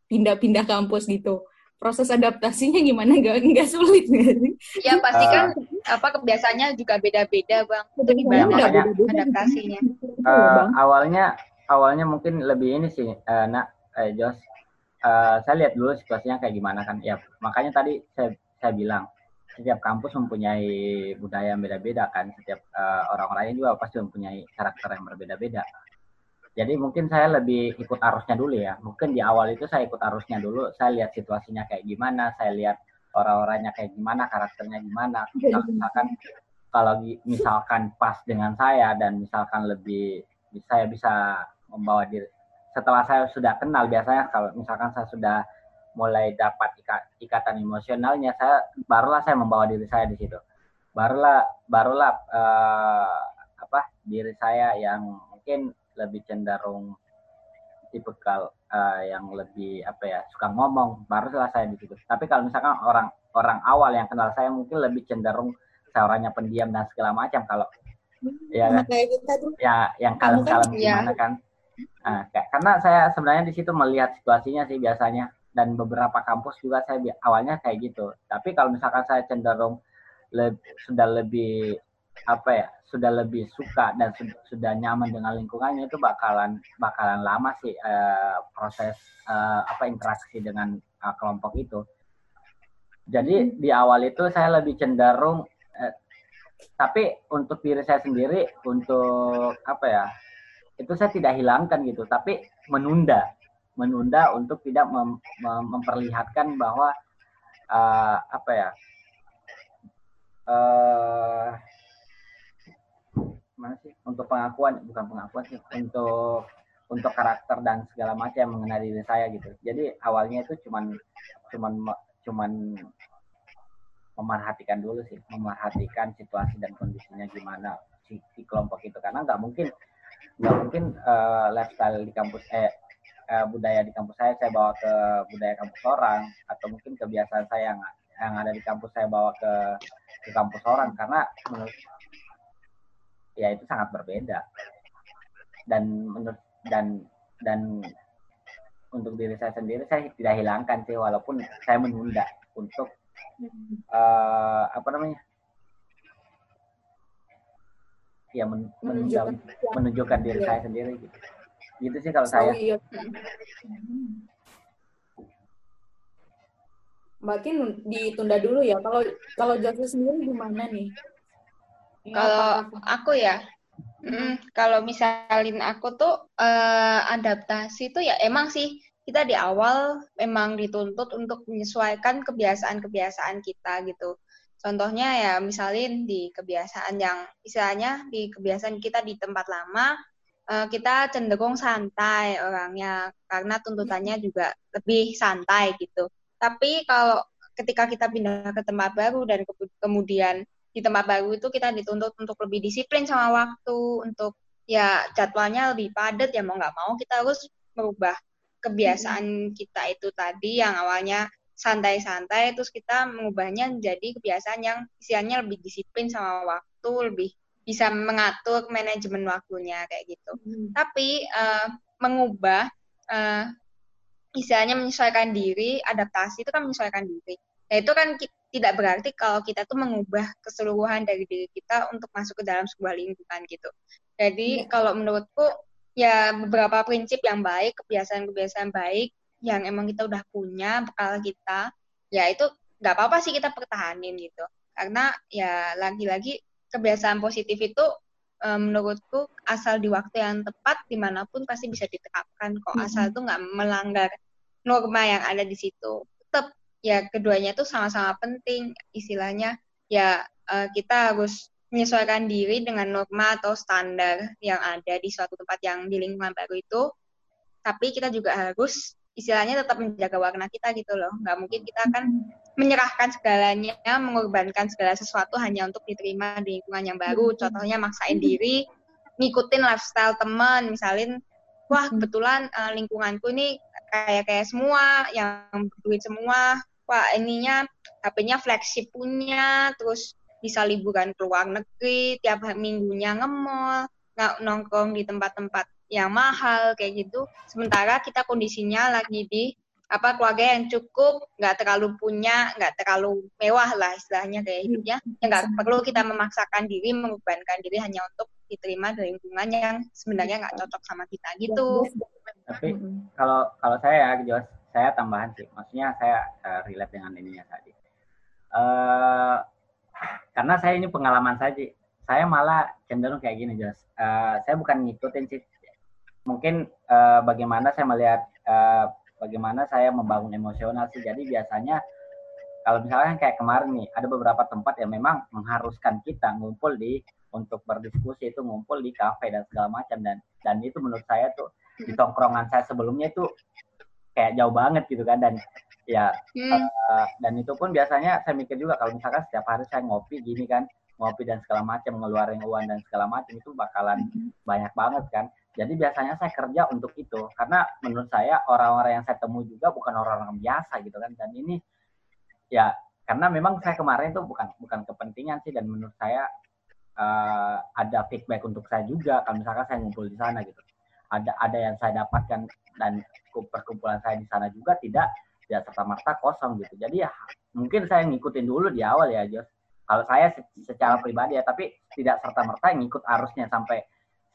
pindah-pindah kampus gitu proses adaptasinya gimana nggak nggak sulit nggak sih?
Ya pasti kan uh, apa kebiasaannya juga beda-beda bang. Itu gimana makanya, adaptasinya?
Uh, awalnya awalnya mungkin lebih ini sih, uh, nak eh, Jos. Uh, saya lihat dulu situasinya kayak gimana kan. Ya makanya tadi saya saya bilang setiap kampus mempunyai budaya yang beda-beda kan. Setiap uh, orang-orangnya juga pasti mempunyai karakter yang berbeda-beda. Jadi mungkin saya lebih ikut arusnya dulu ya. Mungkin di awal itu saya ikut arusnya dulu. Saya lihat situasinya kayak gimana, saya lihat orang-orangnya kayak gimana, karakternya gimana. Misalkan kalau misalkan pas dengan saya dan misalkan lebih saya bisa membawa diri setelah saya sudah kenal biasanya kalau misalkan saya sudah mulai dapat ikatan emosionalnya saya barulah saya membawa diri saya di situ barulah barulah uh, apa diri saya yang mungkin lebih cenderung tipikal uh, yang lebih apa ya suka ngomong baru saya di situ tapi kalau misalkan orang orang awal yang kenal saya mungkin lebih cenderung saya orangnya pendiam dan segala macam. Kalau ya kan? ya yang kalem kalem kan, gimana ya. kan? Nah, kayak, karena saya sebenarnya di situ melihat situasinya sih biasanya. Dan beberapa kampus juga saya awalnya kayak gitu. Tapi kalau misalkan saya cenderung le, sudah lebih apa ya sudah lebih suka dan sudah nyaman dengan lingkungannya itu bakalan bakalan lama sih uh, proses uh, apa interaksi dengan uh, kelompok itu. Jadi hmm. di awal itu saya lebih cenderung uh, tapi untuk diri saya sendiri untuk apa ya itu saya tidak hilangkan gitu tapi menunda menunda untuk tidak mem mem memperlihatkan bahwa uh, apa ya uh, mana sih? Untuk pengakuan bukan pengakuan sih untuk untuk karakter dan segala macam yang mengenai diri saya gitu. Jadi awalnya itu cuman cuman cuman memerhatikan dulu sih memerhatikan situasi dan kondisinya gimana si, si kelompok itu. Karena nggak mungkin nggak mungkin uh, lifestyle di kampus eh uh, budaya di kampus saya saya bawa ke budaya kampus orang atau mungkin kebiasaan saya yang yang ada di kampus saya bawa ke ke kampus orang. Karena menurut ya itu sangat berbeda dan menurut dan dan untuk diri saya sendiri saya tidak hilangkan sih walaupun saya menunda untuk uh, apa namanya ya men menunjukkan, menunjukkan diri ya. saya sendiri gitu gitu sih kalau saya iya.
Makin ditunda dulu ya. Kalau kalau Jeffrey sendiri gimana nih?
Kalau aku ya, mm, kalau misalin aku tuh uh, adaptasi tuh ya emang sih kita di awal memang dituntut untuk menyesuaikan kebiasaan-kebiasaan kita gitu. Contohnya ya misalin di kebiasaan yang istilahnya di kebiasaan kita di tempat lama uh, kita cenderung santai orangnya karena tuntutannya juga lebih santai gitu. Tapi kalau ketika kita pindah ke tempat baru dan ke kemudian di tempat baru itu kita dituntut untuk lebih disiplin sama waktu, untuk ya jadwalnya lebih padat ya mau nggak mau kita harus merubah kebiasaan kita itu tadi yang awalnya santai-santai terus kita mengubahnya menjadi kebiasaan yang isiannya lebih disiplin sama waktu, lebih bisa mengatur manajemen waktunya kayak gitu. Hmm. Tapi uh, mengubah uh, istilahnya menyesuaikan diri, adaptasi itu kan menyesuaikan diri. Nah itu kan tidak berarti kalau kita tuh mengubah keseluruhan dari diri kita untuk masuk ke dalam sebuah lingkungan gitu. Jadi ya. kalau menurutku ya beberapa prinsip yang baik, kebiasaan-kebiasaan baik yang emang kita udah punya bekal kita, ya itu nggak apa-apa sih kita pertahanin gitu. Karena ya lagi-lagi kebiasaan positif itu um, menurutku asal di waktu yang tepat di mana pun pasti bisa diterapkan kok. Asal itu nggak melanggar norma yang ada di situ. Ya keduanya itu sama-sama penting. Istilahnya ya uh, kita harus menyesuaikan diri dengan norma atau standar yang ada di suatu tempat yang di lingkungan baru itu. Tapi kita juga harus istilahnya tetap menjaga warna kita gitu loh. Nggak mungkin kita akan menyerahkan segalanya mengorbankan segala sesuatu hanya untuk diterima di lingkungan yang baru. Contohnya maksain diri ngikutin lifestyle teman. Misalin wah kebetulan uh, lingkunganku ini kayak kayak semua yang berduit semua wah ininya HP-nya flagship punya, terus bisa liburan ke luar negeri, tiap minggunya nge-mall, nggak nongkrong di tempat-tempat yang mahal kayak gitu. Sementara kita kondisinya lagi di apa keluarga yang cukup, nggak terlalu punya, nggak terlalu mewah lah istilahnya kayak hidupnya. Ya nggak perlu kita memaksakan diri, mengorbankan diri hanya untuk diterima di lingkungan yang sebenarnya nggak cocok sama kita gitu.
Tapi kalau kalau saya ya, saya tambahan sih, maksudnya saya uh, relate dengan ininya tadi. Uh, karena saya ini pengalaman saya sih, saya malah cenderung kayak gini, Jos. Uh, saya bukan ngikutin sih, mungkin uh, bagaimana saya melihat uh, bagaimana saya membangun emosional sih. Jadi biasanya kalau misalnya kayak kemarin nih, ada beberapa tempat yang memang mengharuskan kita ngumpul di untuk berdiskusi itu ngumpul di kafe dan segala macam dan dan itu menurut saya tuh di tongkrongan saya sebelumnya itu kayak jauh banget gitu kan dan ya hmm. uh, dan itu pun biasanya saya mikir juga kalau misalkan setiap hari saya ngopi gini kan ngopi dan segala macam ngeluarin uang dan segala macam itu bakalan hmm. banyak banget kan jadi biasanya saya kerja untuk itu karena menurut saya orang-orang yang saya temui juga bukan orang-orang biasa gitu kan dan ini ya karena memang saya kemarin tuh bukan bukan kepentingan sih dan menurut saya uh, ada feedback untuk saya juga kalau misalkan saya ngumpul di sana gitu ada ada yang saya dapatkan dan perkumpulan saya di sana juga tidak tidak serta merta kosong gitu. Jadi ya mungkin saya ngikutin dulu di awal ya Jos. Kalau saya secara pribadi ya, tapi tidak serta merta ngikut arusnya sampai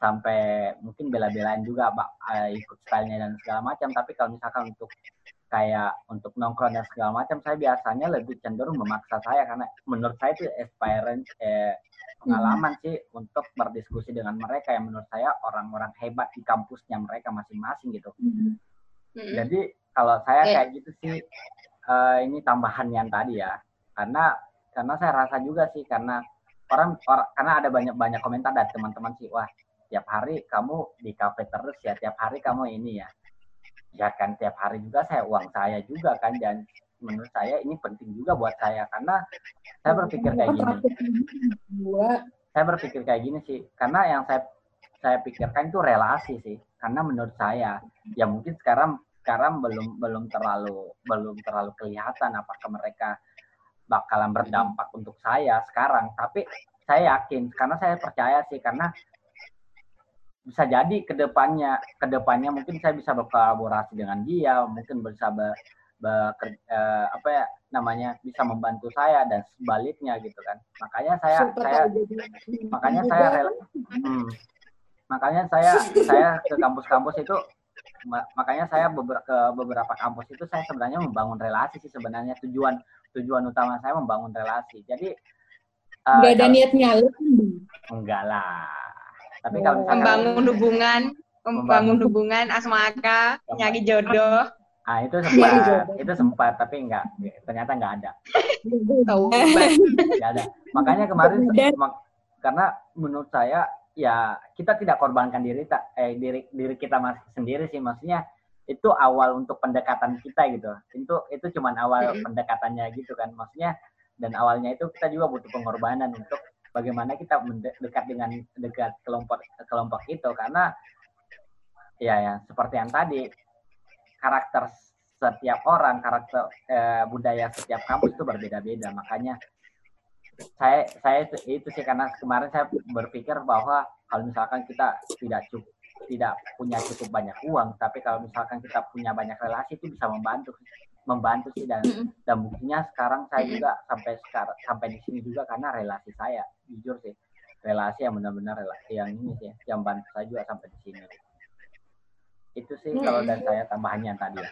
sampai mungkin bela-belain juga pak uh, ikut stylenya dan segala macam. Tapi kalau misalkan untuk kayak untuk nongkrong dan segala macam, saya biasanya lebih cenderung memaksa saya karena menurut saya itu experience eh, pengalaman sih untuk berdiskusi dengan mereka yang menurut saya orang-orang hebat di kampusnya mereka masing-masing gitu. Mm-hmm. Mm-hmm. Jadi kalau saya kayak gitu sih uh, ini tambahan yang tadi ya. Karena karena saya rasa juga sih karena orang, orang karena ada banyak banyak komentar dari teman-teman sih wah tiap hari kamu di kafe terus ya tiap hari kamu ini ya ya kan tiap hari juga saya uang saya juga kan dan menurut saya ini penting juga buat saya karena saya berpikir kayak gini. Saya berpikir kayak gini sih karena yang saya saya pikirkan itu relasi sih karena menurut saya ya mungkin sekarang sekarang belum belum terlalu belum terlalu kelihatan apakah mereka bakalan berdampak untuk saya sekarang tapi saya yakin karena saya percaya sih karena bisa jadi ke depannya ke depannya mungkin saya bisa berkolaborasi dengan dia mungkin bisa be, beker, eh, apa ya namanya bisa membantu saya dan sebaliknya gitu kan. Makanya saya saya makanya saya rela hmm, makanya saya saya ke kampus-kampus itu makanya saya ke beberapa kampus itu saya sebenarnya membangun relasi sih sebenarnya. Tujuan tujuan utama saya membangun relasi. Jadi
uh, nggak ada niat nyala
enggak lah tapi
kalau misalkan membangun hubungan membangun. hubungan asmaka nyari jodoh.
Ah itu sempat, itu sempat tapi enggak, ternyata enggak ada. Enggak ada. Makanya kemarin, mak, karena menurut saya ya kita tidak korbankan diri tak eh diri diri kita mas sendiri sih. Maksudnya itu awal untuk pendekatan kita gitu. Itu itu cuman awal pendekatannya gitu kan. Maksudnya dan awalnya itu kita juga butuh pengorbanan untuk bagaimana kita mendekat dengan dekat kelompok kelompok itu. Karena ya ya seperti yang tadi karakter setiap orang karakter eh, budaya setiap kampus itu berbeda-beda. Makanya saya saya itu, itu sih karena kemarin saya berpikir bahwa kalau misalkan kita tidak cukup tidak punya cukup banyak uang tapi kalau misalkan kita punya banyak relasi itu bisa membantu membantu sih dan dan buktinya sekarang saya juga sampai sekarang sampai di sini juga karena relasi saya jujur sih. Relasi yang benar-benar relasi yang ini sih yang bantu saya juga sampai di sini. Itu sih kalau dari saya tambahannya tadi ya.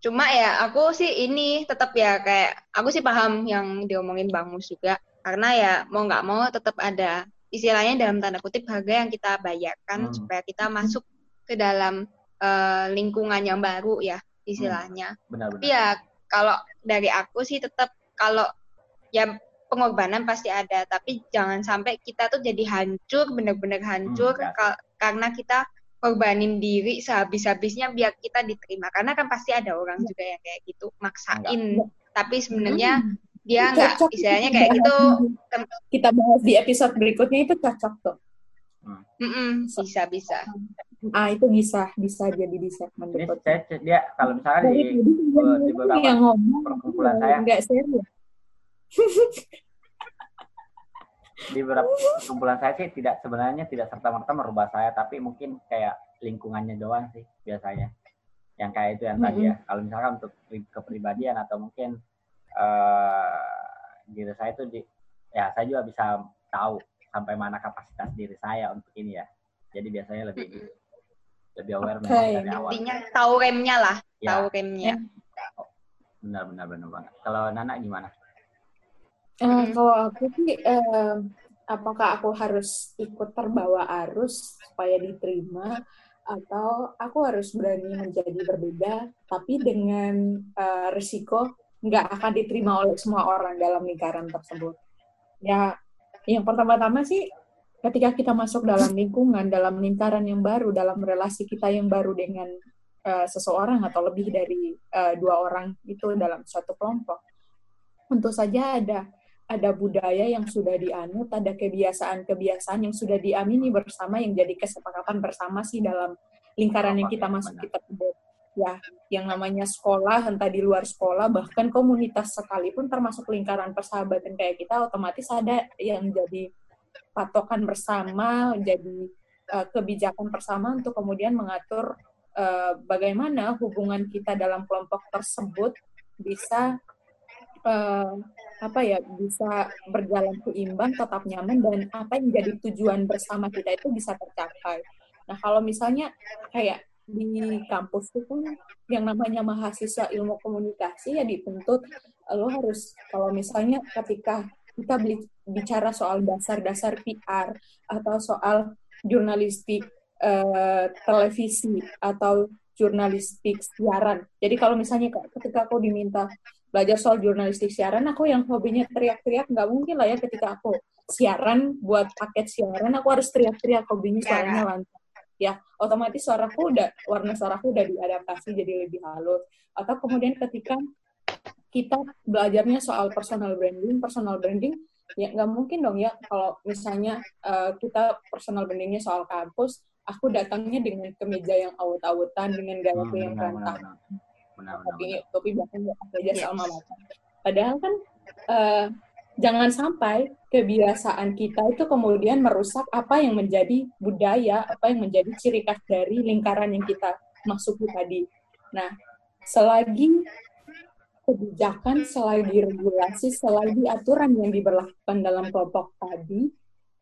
Cuma ya aku sih ini tetap ya kayak aku sih paham yang diomongin Bang Mus juga. Karena ya mau nggak mau tetap ada istilahnya dalam tanda kutip harga yang kita bayarkan
Hmm.
supaya kita masuk ke dalam eh, lingkungan yang baru ya istilahnya.
benar-benar.
Tapi ya kalau dari aku sih tetap kalau ya pengorbanan pasti ada tapi jangan sampai kita tuh jadi hancur bener-bener hancur
Hmm, ya.
ka- karena kita korbanin diri sehabis-habisnya biar kita diterima. Karena kan pasti ada orang juga yang kayak gitu maksain. Tapi sebenarnya dia nggak istilahnya kayak gitu.
Kita bahas di episode berikutnya itu cocok tuh.
Mm-mm, bisa. bisa
Ah itu bisa bisa jadi di segmen
ini saya dia kalau misalkan
Dari
di
tadi
di beberapa
yang ngomong
perkumpulan saya.
nggak serius.
di beberapa kumpulan saya sih tidak sebenarnya tidak serta merta merubah saya tapi mungkin kayak lingkungannya doang sih biasanya. Yang kayak itu yang tadi ya. Kalau misalkan untuk pri- kepribadian atau mungkin eh diri saya itu di ya saya juga bisa tahu sampai mana kapasitas diri saya untuk ini ya. Jadi biasanya lebih lebih aware memang
Oke.
dari awal
intinya tahu remnya lah
ya
tahu remnya
benar benar benar banget kalau Nana gimana
Eh,
Mm-mm.
kalau aku sih, eh, apakah aku harus ikut terbawa arus supaya diterima, atau aku harus berani menjadi berbeda, tapi dengan eh, risiko nggak akan diterima oleh semua orang dalam lingkaran tersebut. Ya, yang pertama-tama sih, ketika kita masuk dalam lingkungan, dalam lingkaran yang baru, dalam relasi kita yang baru dengan eh, seseorang atau lebih dari eh, dua orang itu dalam suatu kelompok, tentu saja ada ada budaya yang sudah dianut, ada kebiasaan-kebiasaan yang sudah diamini bersama yang jadi kesepakatan bersama sih dalam lingkaran yang kita masuk kita sebut. Ya, yang namanya sekolah, entah di luar sekolah, bahkan komunitas sekalipun termasuk lingkaran persahabatan kayak kita, otomatis ada yang jadi patokan bersama, jadi eh, kebijakan bersama untuk kemudian mengatur eh, bagaimana hubungan kita dalam kelompok tersebut bisa eh, apa ya bisa berjalan seimbang, tetap nyaman dan apa yang jadi tujuan bersama kita itu bisa tercapai. Nah kalau misalnya kayak di kampus itu kan yang namanya mahasiswa ilmu komunikasi ya dituntut lo harus kalau misalnya ketika kita bicara soal dasar-dasar PR atau soal jurnalistik eh, televisi atau jurnalistik siaran. Jadi kalau misalnya ketika aku diminta belajar soal jurnalistik siaran, aku yang hobinya teriak-teriak nggak mungkin lah ya ketika aku siaran buat paket siaran, aku harus teriak-teriak hobinya suaranya lancar. Ya, otomatis suaraku udah warna suaraku udah diadaptasi jadi lebih halus. Atau kemudian ketika kita belajarnya soal personal branding, personal branding ya nggak mungkin dong ya kalau misalnya eh, kita personal brandingnya soal kampus, aku datangnya dengan kemeja yang awut-awutan dengan gayaku
Hmm,
yang rantang tapi tapi bahkan aku aja
Yes.
sama macam. Padahal kan eh, jangan sampai kebiasaan kita itu kemudian merusak apa yang menjadi budaya, apa yang menjadi ciri khas dari lingkaran yang kita masuki tadi. Nah, selagi kebijakan, selagi regulasi, selagi aturan yang diberlakukan dalam kelompok tadi,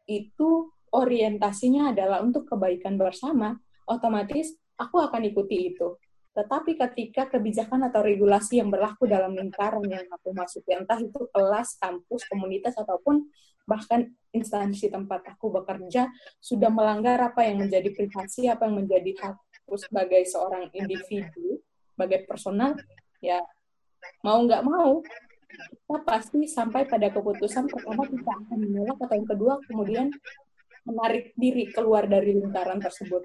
itu orientasinya adalah untuk kebaikan bersama, otomatis aku akan ikuti itu. Tetapi ketika kebijakan atau regulasi yang berlaku dalam lingkaran yang aku masuki, entah itu kelas, kampus, komunitas, ataupun bahkan instansi tempat aku bekerja, sudah melanggar apa yang menjadi privasi, apa yang menjadi hakku sebagai seorang individu, sebagai personal, ya mau nggak mau, kita pasti sampai pada keputusan pertama kita akan menolak, atau yang kedua kemudian menarik diri keluar dari lingkaran tersebut.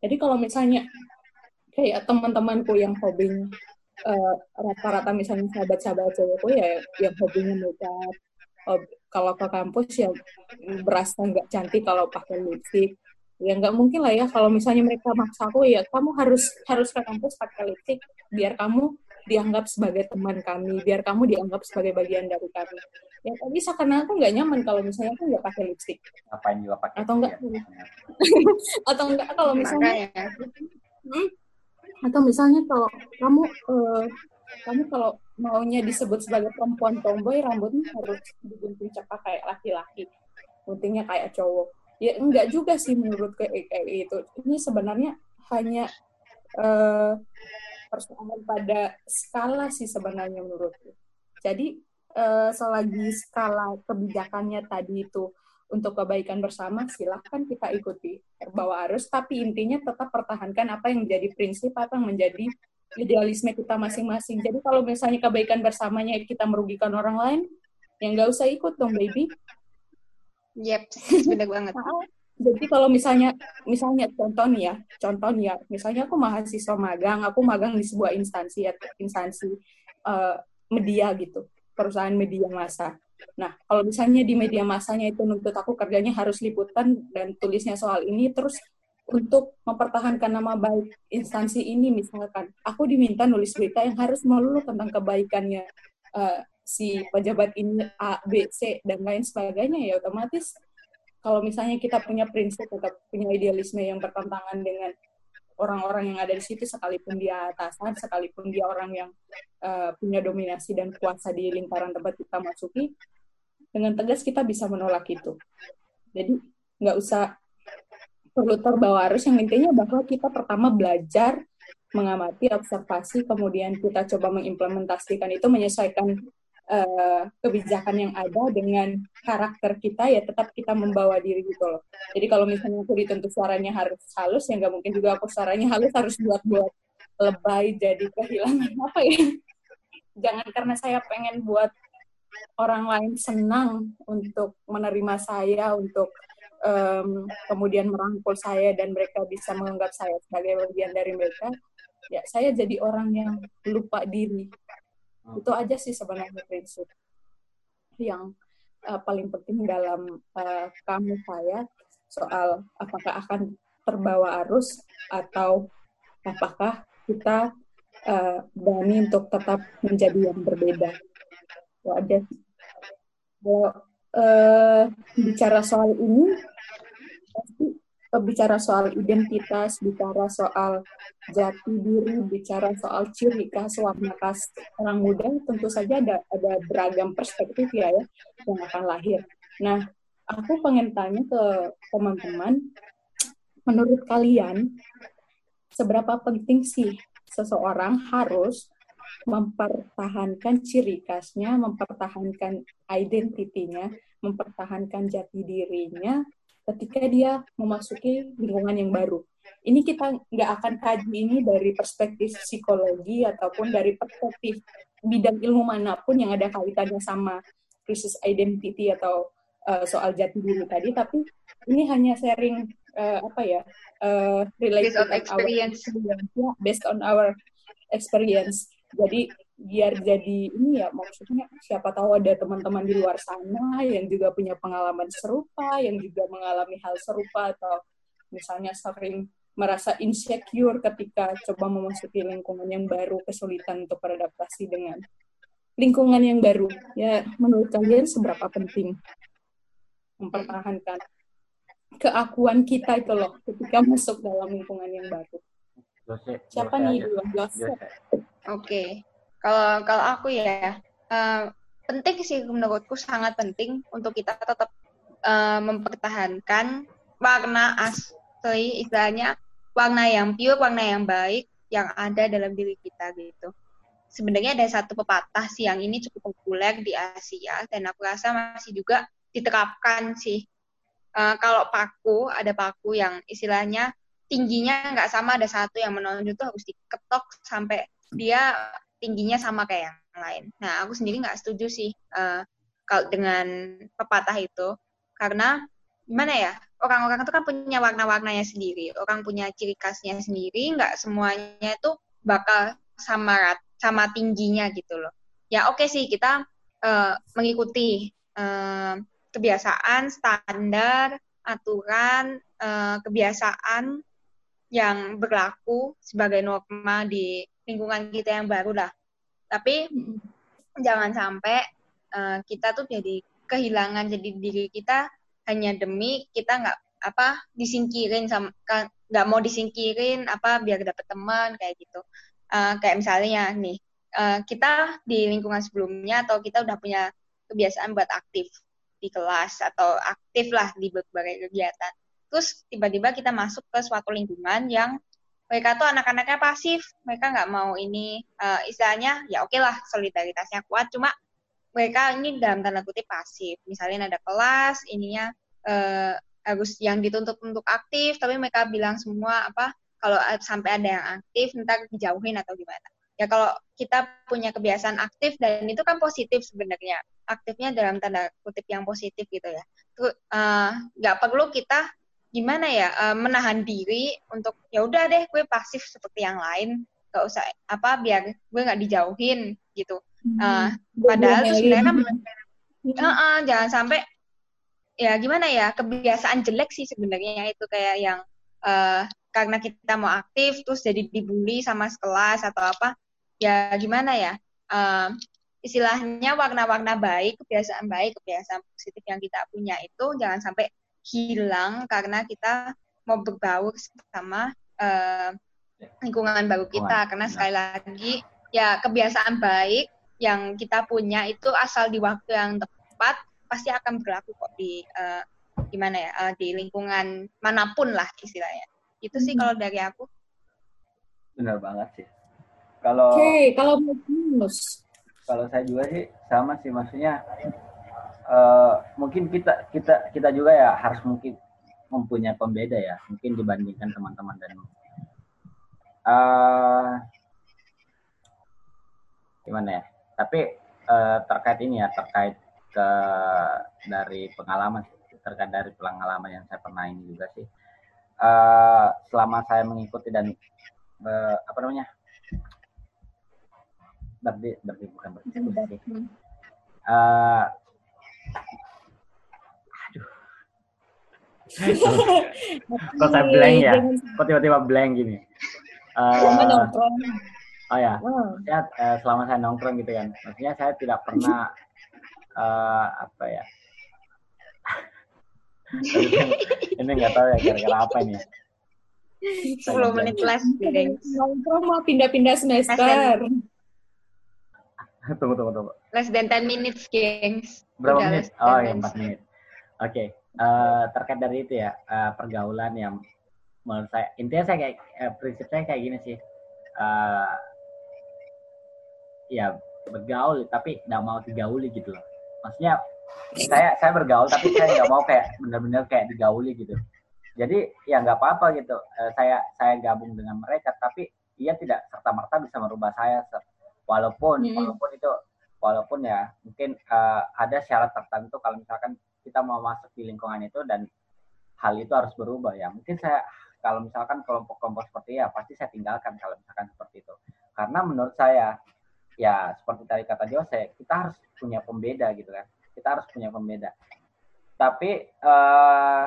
Jadi kalau misalnya kayak teman-temanku yang hobinya uh, rata-rata misalnya sahabat-sahabat cewekku ya yang hobinya makeup, hobi, kalau ke kampus ya berasa nggak cantik kalau pakai lipstick. Ya nggak mungkin lah ya kalau misalnya mereka maksa aku ya kamu harus harus ke kampus pakai lipstick biar kamu dianggap sebagai teman kami, biar kamu dianggap sebagai bagian dari kami. Ya tapi karena aku nggak nyaman kalau misalnya aku nggak pakai lipstick.
Ngapain juga pakai?
Atau enggak? Ya, atau enggak kalau misalnya hmm, atau misalnya kalau kamu uh, kamu kalau maunya disebut sebagai perempuan tomboy rambutnya harus digunting cepat kayak laki-laki guntingnya kayak cowok ya enggak juga sih menurut kayak, kayak itu ini sebenarnya hanya uh, persoalan pada skala sih sebenarnya menurutku. Jadi uh, selagi skala kebijakannya tadi itu untuk kebaikan bersama silahkan kita ikuti terbawa arus. Tapi intinya tetap pertahankan apa yang menjadi prinsip apa yang menjadi idealisme kita masing-masing. Jadi kalau misalnya kebaikan bersamanya kita merugikan orang lain ya nggak usah ikut dong baby.
Yep benar banget
jadi kalau misalnya misalnya contoh nih ya contoh nih ya misalnya aku mahasiswa magang aku magang di sebuah instansi atau instansi uh, media gitu perusahaan media massa. Nah, kalau misalnya di media masanya itu nuntut aku kerjanya harus liputan dan tulisnya soal ini, terus untuk mempertahankan nama baik instansi ini misalkan, aku diminta nulis berita yang harus melulu tentang kebaikannya uh, si pejabat ini A, B, C, dan lain sebagainya, ya otomatis kalau misalnya kita punya prinsip atau punya idealisme yang bertentangan dengan orang-orang yang ada di situ sekalipun dia atasan sekalipun dia orang yang uh, punya dominasi dan kuasa di lingkaran tempat kita masuki dengan tegas kita bisa menolak itu. Jadi nggak usah perlu terbawa arus. Yang intinya bahwa kita pertama belajar mengamati observasi kemudian kita coba mengimplementasikan itu menyesuaikan uh, kebijakan yang ada dengan karakter kita ya tetap kita membawa diri gitu loh. Jadi kalau misalnya aku dituntut suaranya harus halus ya nggak mungkin juga aku suaranya halus harus buat-buat lebay jadi kehilangan apa ya. Jangan karena saya pengen buat orang lain senang untuk menerima saya, untuk um, kemudian merangkul saya dan mereka bisa menganggap saya sebagai bagian dari mereka, ya saya jadi orang yang lupa diri itu aja sih sebenarnya prinsip yang uh, paling penting dalam uh, kamu saya soal apakah akan terbawa arus atau apakah kita uh, berani untuk tetap menjadi yang berbeda. Itu ada. Kalau uh, bicara soal ini, pasti bicara soal identitas, bicara soal jati diri, bicara soal ciri khas warna khas orang muda, tentu saja ada ada beragam perspektif ya, ya yang akan lahir. Nah, aku pengen tanya ke teman-teman, menurut kalian seberapa penting sih seseorang harus mempertahankan ciri khasnya, mempertahankan identitinya, mempertahankan jati dirinya ketika dia memasuki lingkungan yang baru. Ini kita nggak akan kaji ini dari perspektif psikologi ataupun dari perspektif bidang ilmu mana pun yang ada kaitannya sama krisis identity atau uh, soal jati diri tadi, tapi ini hanya sharing uh, apa ya uh, related
based on experience,
our, based on our experience. Jadi biar jadi ini ya maksudnya siapa tahu ada teman-teman di luar sana yang juga punya pengalaman serupa yang juga mengalami hal serupa atau misalnya sering merasa insecure ketika coba memasuki lingkungan yang baru kesulitan untuk beradaptasi dengan lingkungan yang baru. Ya menurut kalian seberapa penting mempertahankan keakuan kita itu loh ketika masuk dalam lingkungan yang baru? Siapa nih
Oke. Okay kalau kalau aku ya uh, penting sih menurutku sangat penting untuk kita tetap uh, mempertahankan warna asli istilahnya warna yang pure, warna yang baik yang ada dalam diri kita gitu. Sebenarnya ada satu pepatah sih yang ini cukup populer di Asia dan aku rasa masih juga diterapkan sih. Uh, kalau paku ada paku yang istilahnya tingginya nggak sama ada satu yang menonjol tuh harus diketok sampai dia tingginya sama kayak yang lain. Nah, aku sendiri nggak setuju sih uh, kalau dengan pepatah itu, karena gimana ya orang-orang itu kan punya warna-warnanya sendiri orang punya ciri khasnya sendiri nggak semuanya itu bakal sama rat sama tingginya gitu loh ya oke okay sih kita uh, mengikuti uh, kebiasaan standar aturan uh, kebiasaan yang berlaku sebagai norma di lingkungan kita yang baru lah. Tapi jangan sampai uh, kita tuh jadi kehilangan jadi diri kita hanya demi kita nggak apa disingkirin sama nggak mau disingkirin apa biar dapat teman kayak gitu. Uh, kayak misalnya nih uh, kita di lingkungan sebelumnya atau kita udah punya kebiasaan buat aktif di kelas atau aktif lah di berbagai kegiatan. Terus tiba-tiba kita masuk ke suatu lingkungan yang mereka tuh anak-anaknya pasif mereka nggak mau ini uh, istilahnya ya oke okay lah solidaritasnya kuat cuma mereka ini dalam tanda kutip pasif. Misalnya ada kelas ininya uh, harus yang dituntut untuk aktif tapi mereka bilang semua apa kalau sampai ada yang aktif ntar dijauhin atau gimana. Ya kalau kita punya kebiasaan aktif dan itu kan positif sebenarnya. Aktifnya dalam tanda kutip yang positif gitu ya. Eh, nggak uh, perlu kita gimana ya uh, menahan diri untuk ya udah deh gue pasif seperti yang lain. Gak usah apa biar gue nggak dijauhin gitu. Uh, padahal sebenarnya kan uh, uh, jangan sampai ya gimana ya kebiasaan jelek sih sebenarnya itu kayak yang uh, karena kita mau aktif terus jadi dibully sama sekelas atau apa ya gimana ya uh, istilahnya warna-warna baik kebiasaan baik kebiasaan positif yang kita punya itu jangan sampai hilang karena kita mau berbaur sama uh, lingkungan baru kita. Karena sekali lagi ya kebiasaan baik yang kita punya itu asal di waktu yang tepat pasti akan berlaku kok di uh, gimana ya uh, di lingkungan mana pun lah istilahnya. Itu sih kalau dari aku.
Benar banget sih. Kalau
okay, kalau Mus
kalau saya juga sih sama sih maksudnya uh, mungkin kita kita kita juga ya harus mungkin mempunyai pembeda ya mungkin dibandingkan teman-teman dan uh, gimana ya? Tapi uh, terkait ini ya terkait ke dari pengalaman terkait dari pengalaman yang saya pernah ini juga sih. Uh, selama saya mengikuti dan uh, apa namanya? Berdi berdi bukan berdiskusi uh, aduh. Kok saya blank ya? Kok tiba-tiba blank gini? Uh, oh ya. Saya uh, selama saya nongkrong gitu kan. Maksudnya saya tidak pernah uh, apa ya? Ini nggak tahu ya kira-kira apa ini.
10 menit les
nongkrong mau pindah-pindah semester
tunggu tunggu tunggu.
Less than 10 minutes gengs.
Berapa Udah menit? oh ya 4 menit. Oke okay. uh, eh, terkait dari itu ya uh, pergaulan yang menurut saya intinya saya kayak uh, prinsip saya kayak gini sih. Uh, ya bergaul tapi nggak mau digauli gitu loh. Maksudnya saya saya bergaul tapi saya nggak mau kayak benar-benar kayak digauli gitu. Jadi ya nggak apa-apa gitu. Uh, saya saya gabung dengan mereka tapi ia tidak serta merta bisa merubah saya walaupun hmm. walaupun itu walaupun ya mungkin uh, ada syarat tertentu kalau misalkan kita mau masuk di lingkungan itu dan hal itu harus berubah ya. Mungkin saya kalau misalkan kelompok-kelompok seperti ya pasti saya tinggalkan kalau misalkan seperti itu. Karena menurut saya ya seperti tadi kata Jose kita harus punya pembeda gitu kan. Kita harus punya pembeda. Tapi uh,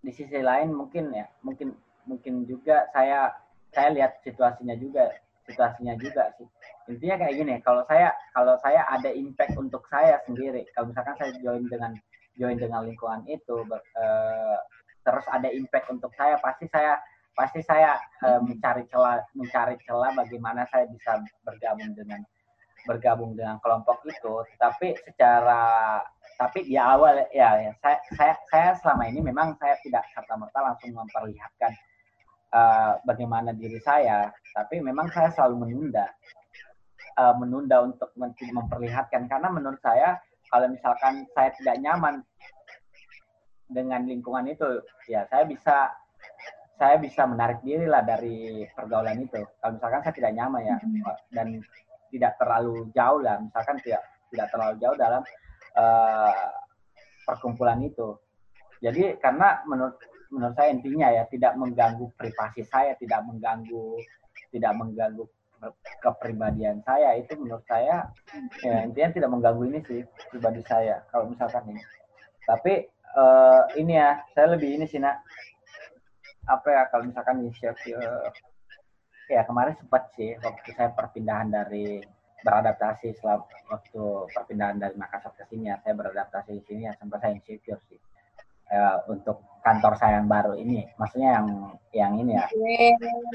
di sisi lain mungkin ya mungkin mungkin juga saya saya lihat situasinya juga situasinya juga sih. Intinya kayak gini kalau saya kalau saya ada impact untuk saya sendiri kalau misalkan saya join dengan join dengan lingkungan itu uh, terus ada impact untuk saya pasti saya pasti saya uh, mencari celah mencari celah bagaimana saya bisa bergabung dengan bergabung dengan kelompok itu. Tapi secara tapi di awal ya, ya saya saya saya selama ini memang saya tidak serta merta langsung memperlihatkan uh, bagaimana diri saya tapi memang saya selalu menunda uh, menunda untuk memperlihatkan karena menurut saya kalau misalkan saya tidak nyaman dengan lingkungan itu ya saya bisa saya bisa menarik diri lah dari pergaulan itu. Kalau misalkan saya tidak nyaman ya mm-hmm. dan tidak terlalu jauh lah, misalkan tidak tidak terlalu jauh dalam uh, perkumpulan itu. Jadi karena menurut menurut saya intinya ya tidak mengganggu privasi saya, tidak mengganggu tidak mengganggu kepribadian saya. Itu menurut saya ya intinya tidak mengganggu ini sih pribadi saya kalau misalkan ini. Tapi uh, ini ya saya lebih ini sih nak. Apa ya kalau misalkan inisiatif ya kemarin sempat sih waktu saya perpindahan dari beradaptasi selama waktu perpindahan dari Makassar ke sini ya saya beradaptasi di sini ya sampai saya insecure sih uh, untuk kantor saya yang baru ini. Maksudnya yang yang ini ya.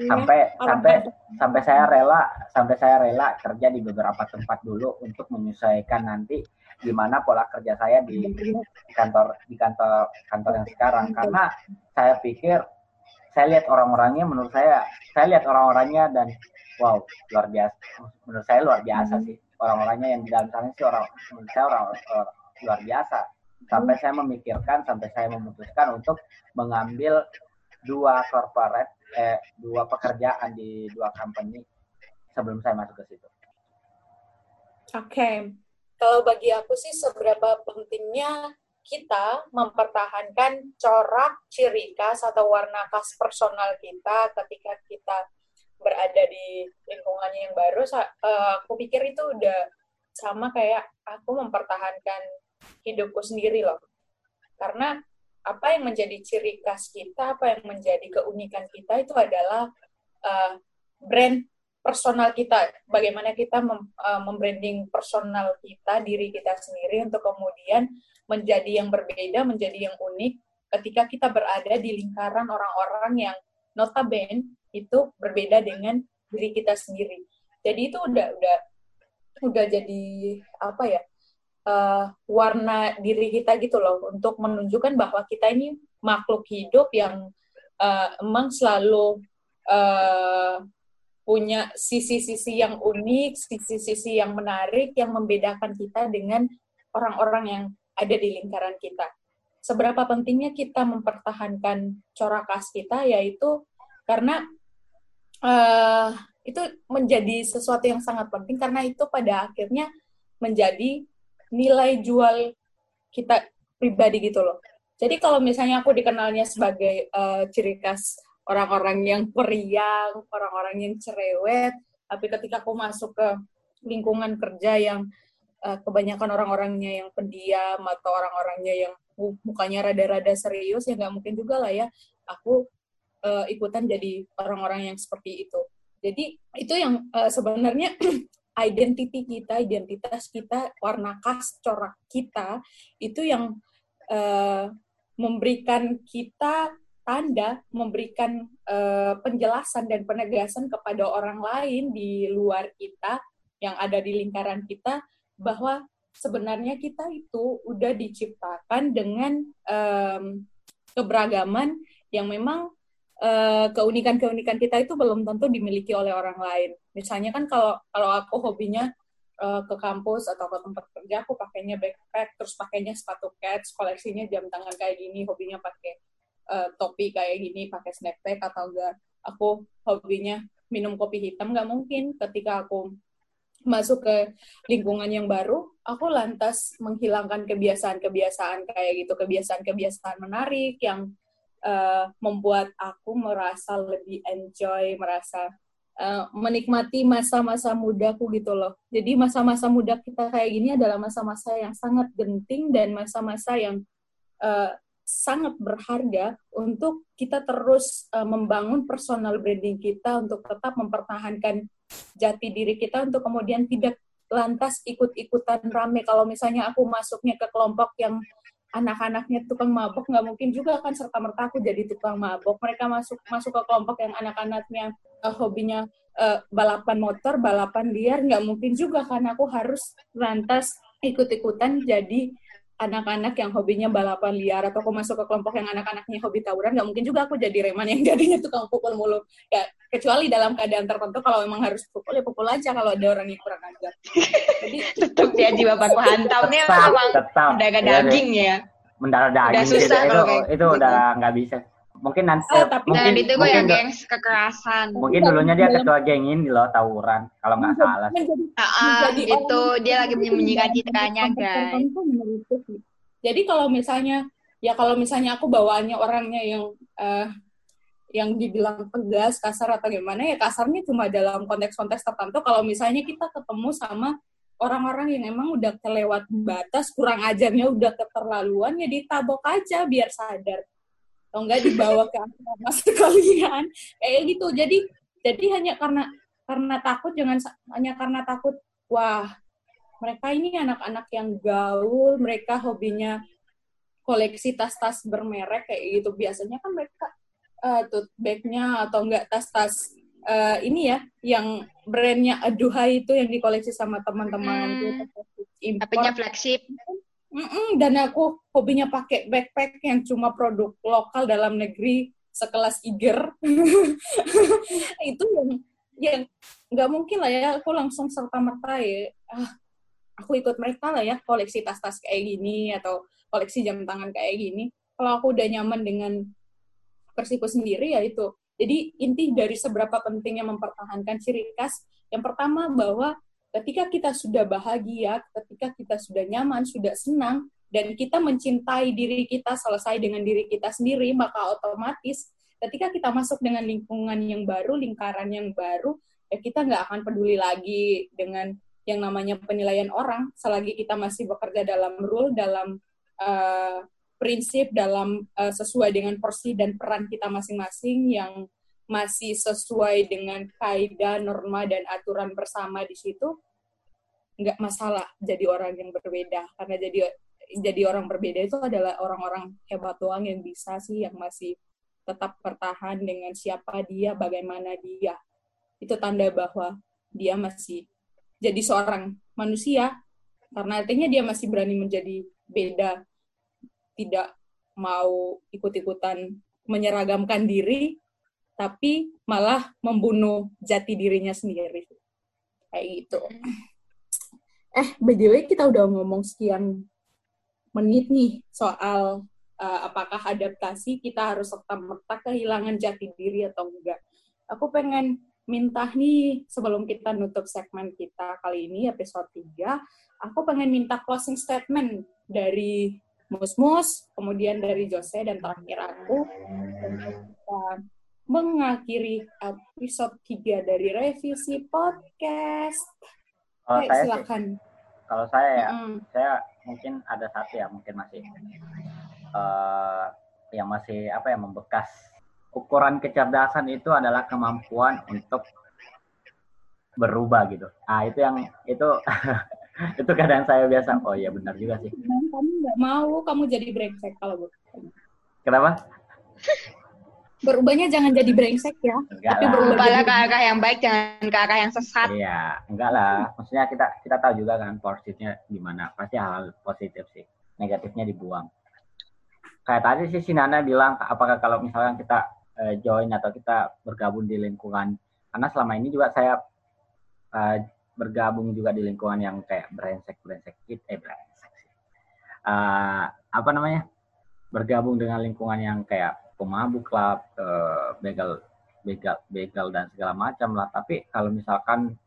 Sampai sampai sampai saya rela sampai saya rela kerja di beberapa tempat dulu untuk menyesuaikan nanti gimana pola kerja saya di, di kantor di kantor kantor yang sekarang. Karena saya pikir saya lihat orang-orangnya menurut saya saya lihat orang-orangnya dan wow luar biasa. Menurut saya luar biasa sih. Orang-orangnya yang di dalam sana sih orang menurut saya orang, orang luar biasa sampai saya memikirkan sampai saya memutuskan untuk mengambil dua corporate eh dua pekerjaan di dua company sebelum saya masuk ke situ.
Oke, okay. kalau bagi aku sih seberapa pentingnya kita mempertahankan corak ciri khas atau warna khas personal kita ketika kita berada di lingkungannya yang baru. Eh, aku pikir itu udah sama kayak aku mempertahankan hidupku sendiri loh. Karena apa yang menjadi ciri khas kita, apa yang menjadi keunikan kita itu adalah uh, brand personal kita. Bagaimana kita mem, uh, membranding personal kita, diri kita sendiri untuk kemudian menjadi yang berbeda, menjadi yang unik ketika kita berada di lingkaran orang-orang yang notabene itu berbeda dengan diri kita sendiri. Jadi itu udah udah udah jadi apa ya? Uh, warna diri kita gitu loh untuk menunjukkan bahwa kita ini makhluk hidup yang uh, emang selalu uh, punya sisi-sisi yang unik, sisi-sisi yang menarik yang membedakan kita dengan orang-orang yang ada di lingkaran kita. Seberapa pentingnya kita mempertahankan corak khas kita yaitu karena uh, itu menjadi sesuatu yang sangat penting karena itu pada akhirnya menjadi nilai jual kita pribadi gitu loh. Jadi kalau misalnya aku dikenalnya sebagai uh, ciri khas orang-orang yang periang, orang-orang yang cerewet, tapi ketika aku masuk ke lingkungan kerja yang uh, kebanyakan orang-orangnya yang pendiam atau orang-orangnya yang mukanya rada-rada serius, ya nggak mungkin juga lah ya aku uh, ikutan jadi orang-orang yang seperti itu. Jadi itu yang uh, sebenarnya identity kita, identitas kita, warna khas corak kita itu yang uh, memberikan kita tanda, memberikan uh, penjelasan dan penegasan kepada orang lain di luar kita yang ada di lingkaran kita bahwa sebenarnya kita itu udah diciptakan dengan um, keberagaman yang memang Eh, keunikan-keunikan kita itu belum tentu dimiliki oleh orang lain. Misalnya kan kalau kalau aku hobinya uh, ke kampus atau ke tempat kerja aku pakainya backpack terus pakainya sepatu cats koleksinya jam tangan kayak gini hobinya pakai uh, topi kayak gini pakai snapback atau enggak aku hobinya minum kopi hitam nggak mungkin ketika aku masuk ke lingkungan yang baru aku lantas menghilangkan kebiasaan-kebiasaan kayak gitu kebiasaan-kebiasaan menarik yang uh, membuat aku merasa lebih enjoy, merasa uh, menikmati masa-masa mudaku gitu loh. Jadi masa-masa muda kita kayak gini adalah masa-masa yang sangat genting dan masa-masa yang uh, sangat berharga untuk kita terus uh, membangun personal branding kita untuk tetap mempertahankan jati diri kita untuk kemudian tidak lantas ikut-ikutan rame kalau misalnya aku masuknya ke kelompok yang anak-anaknya tukang mabok nggak mungkin juga kan serta merta aku jadi tukang mabok. Mereka masuk masuk ke kelompok yang anak-anaknya uh, hobinya uh, balapan motor balapan liar nggak mungkin juga karena aku harus lantas ikut-ikutan jadi anak-anak yang hobinya balapan liar atau aku masuk ke kelompok yang anak-anaknya hobi tawuran nggak mungkin juga aku jadi reman yang jadinya tukang pukul mulu. Ya kecuali dalam keadaan tertentu kalau memang harus pukul ya pukul aja kalau ada orang yang kurang ajar.
Jadi tetap ya jiwa baku hantamnya memang mendagang
iya,
daging ya.
Mendarah daging
udah susah
itu, itu,
gitu.
itu udah nggak bisa mungkin nanti
oh, tapi
mungkin
nah, itu gue yang gengs kekerasan.
mungkin dulunya dia ketua geng ini loh tawuran kalau nggak salah
menjadi,
ah,
menjadi
gitu.
orang
dia lagi menyembunyikan citranya guys.
jadi kalau misalnya ya kalau misalnya aku bawaannya orangnya yang uh, yang dibilang tegas, kasar atau gimana ya kasarnya cuma dalam konteks-konteks tertentu. Kalau misalnya kita ketemu sama orang-orang yang emang udah kelewat batas, kurang ajarnya udah keterlaluan, ya ditabok aja biar sadar. Atau enggak dibawa ke asrama sekalian. Kayak gitu. Jadi jadi hanya karena karena takut jangan hanya karena takut wah mereka ini anak-anak yang gaul, mereka hobinya koleksi tas-tas bermerek kayak gitu. Biasanya kan mereka uh, tote bag-nya atau enggak tas-tas uh, ini ya yang brandnya Aduhai itu yang dikoleksi sama teman-teman
hmm. Tapi flagship.
Mm-mm, dan aku hobinya pakai backpack yang cuma produk lokal dalam negeri sekelas Iger. itu yang yang nggak mungkin lah ya aku langsung serta merta ya. Ah aku ikut mereka lah ya koleksi tas-tas kayak gini atau koleksi jam tangan kayak gini. Kalau aku udah nyaman dengan Persiku sendiri ya itu. Jadi inti dari seberapa pentingnya mempertahankan ciri khas yang pertama bahwa ketika kita sudah bahagia ketika kita sudah nyaman sudah senang dan kita mencintai diri kita selesai dengan diri kita sendiri maka otomatis ketika kita masuk dengan lingkungan yang baru lingkaran yang baru ya kita nggak akan peduli lagi dengan yang namanya penilaian orang selagi kita masih bekerja dalam rule dalam uh, prinsip dalam uh, sesuai dengan porsi dan peran kita masing-masing yang masih sesuai dengan kaidah norma dan aturan bersama di situ nggak masalah jadi orang yang berbeda. Karena jadi jadi orang berbeda itu adalah orang-orang hebat doang yang bisa sih yang masih tetap bertahan dengan siapa dia bagaimana dia. Itu tanda bahwa dia masih jadi seorang manusia. Karena artinya dia masih berani menjadi beda tidak mau ikut-ikutan menyeragamkan diri tapi malah membunuh jati dirinya sendiri. Kayak gitu. Eh by the way kita udah ngomong sekian menit nih soal uh, apakah adaptasi kita harus serta merta kehilangan jati diri atau enggak. Aku pengen minta nih sebelum kita nutup segmen kita kali ini episode 3, aku pengen minta closing statement dari Mus-Mus, kemudian dari Jose dan terakhir aku mengakhiri episode 3 dari revisi podcast.
Kalau saya silakan. Sih, kalau saya ya, mm. saya mungkin ada satu ya, mungkin masih uh, yang masih apa ya membekas ukuran kecerdasan itu adalah kemampuan untuk berubah gitu. Ah itu yang itu itu kadang saya biasa. Oh iya benar juga sih.
Kamu nggak mau kamu jadi brengsek kalau bu.
Kenapa?
Berubahnya jangan jadi brengsek ya.
Enggak tapi berubahlah ke arah yang baik, jangan ke arah yang sesat.
Iya, enggak lah. Maksudnya kita kita tahu juga kan positifnya gimana. Pasti hal, -hal positif sih. Negatifnya dibuang. Kayak tadi sih si Nana bilang, apakah kalau misalnya kita uh, join atau kita bergabung di lingkungan karena selama ini juga saya uh, bergabung juga di lingkungan yang kayak brengsek brengsek gitu eh brengsek sih uh, apa namanya bergabung dengan lingkungan yang kayak pemabuk club uh, begal begal begal dan segala macam lah. Tapi kalau misalkan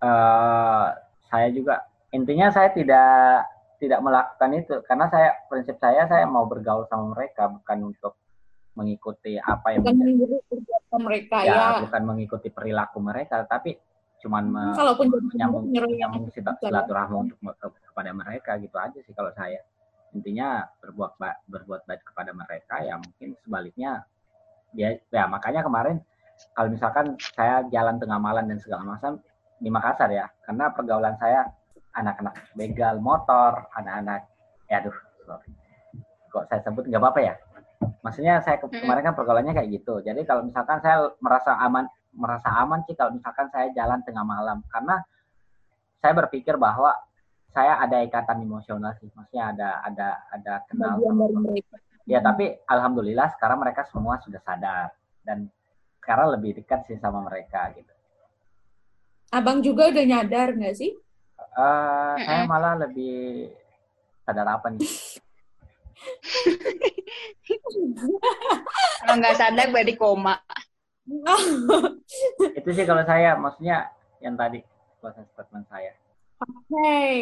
uh, saya juga intinya saya tidak tidak melakukan itu. Karena saya prinsip saya saya mau bergaul sama mereka bukan untuk mengikuti apa yang
bukan mengikuti mereka ya, ya.
bukan mengikuti perilaku mereka tapi cuman me menyambung menyambung silaturahmi untuk kepada mereka gitu aja sih kalau saya intinya berbuat baik, berbuat baik kepada mereka ya mungkin sebaliknya. Dia ya makanya kemarin kalau misalkan saya jalan tengah malam dan segala macam di Makassar ya karena pergaulan saya anak-anak begal motor anak-anak ya aduh sorry. Kok saya sebut nggak apa-apa ya? Maksudnya saya ke kemarin kan pergaulannya kayak gitu. Jadi kalau misalkan saya merasa aman merasa aman sih kalau misalkan saya jalan tengah malam. Karena saya berpikir bahwa saya ada ikatan emosional sih. Maksudnya ada ada ada kenal. Ya tapi alhamdulillah sekarang mereka semua sudah sadar. Dan sekarang lebih dekat sih sama mereka gitu.
Abang juga udah nyadar nggak sih?
Uh, saya malah lebih sadar apa nih?
Kalau nggak sadar berarti koma.
itu sih kalau saya, maksudnya yang tadi closing statement saya.
Oke, okay,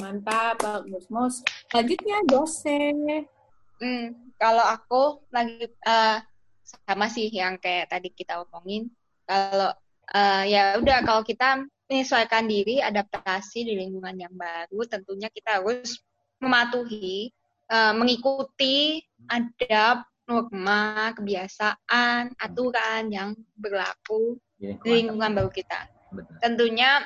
mantap Pak Musmus. Selanjutnya Jose.
Hmm, kalau aku lagi uh, sama sih yang kayak tadi kita omongin. Kalau uh, ya udah kalau kita menyesuaikan diri, adaptasi di lingkungan yang baru, tentunya kita harus mematuhi, uh, mengikuti adab, norma, kebiasaan, aturan yang berlaku di lingkungan baru kita. Betul. Tentunya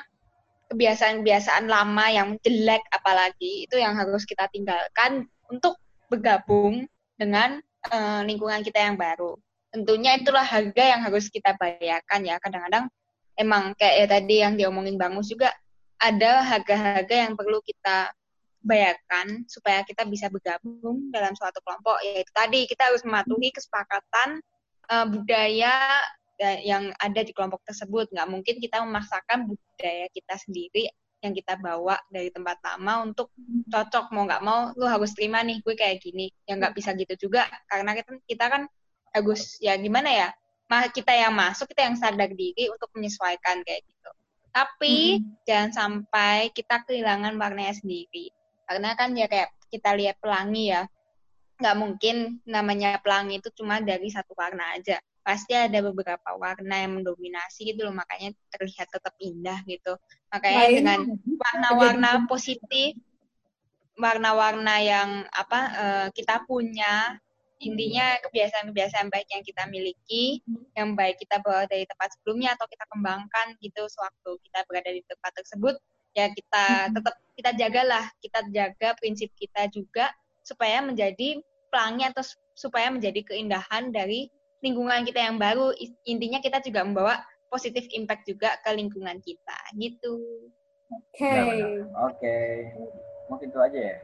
kebiasaan-kebiasaan lama yang jelek apalagi itu yang harus kita tinggalkan untuk bergabung dengan uh, lingkungan kita yang baru. Tentunya itulah harga yang harus kita bayarkan ya. Kadang-kadang emang kayak ya tadi yang diomongin Bangus juga ada harga-harga yang perlu kita bayarkan supaya kita bisa bergabung dalam suatu kelompok yaitu tadi kita harus mematuhi kesepakatan uh, budaya yang ada di kelompok tersebut. Nggak mungkin kita memaksakan budaya kita sendiri yang kita bawa dari tempat lama untuk cocok. Mau nggak mau lu harus terima nih gue kayak gini. Ya nggak bisa gitu juga karena kita kita kan harus ya gimana ya? Kita yang masuk kita yang sadar diri untuk menyesuaikan kayak gitu. Tapi hmm. jangan sampai kita kehilangan warnanya sendiri. Karena kan ya kayak kita lihat pelangi ya. Nggak mungkin namanya pelangi itu cuma dari satu warna aja pasti ada beberapa warna yang mendominasi gitu loh makanya terlihat tetap indah gitu. Makanya Lain. dengan warna-warna positif warna-warna yang apa uh, kita punya intinya kebiasaan-kebiasaan baik yang kita miliki yang baik kita bawa dari tempat sebelumnya atau kita kembangkan gitu sewaktu kita berada di tempat tersebut ya kita tetap kita jagalah kita jaga prinsip kita juga supaya menjadi pelangi atau supaya menjadi keindahan dari lingkungan kita yang baru intinya kita juga membawa positif impact juga ke lingkungan kita gitu
oke okay.
oke okay. mungkin itu aja ya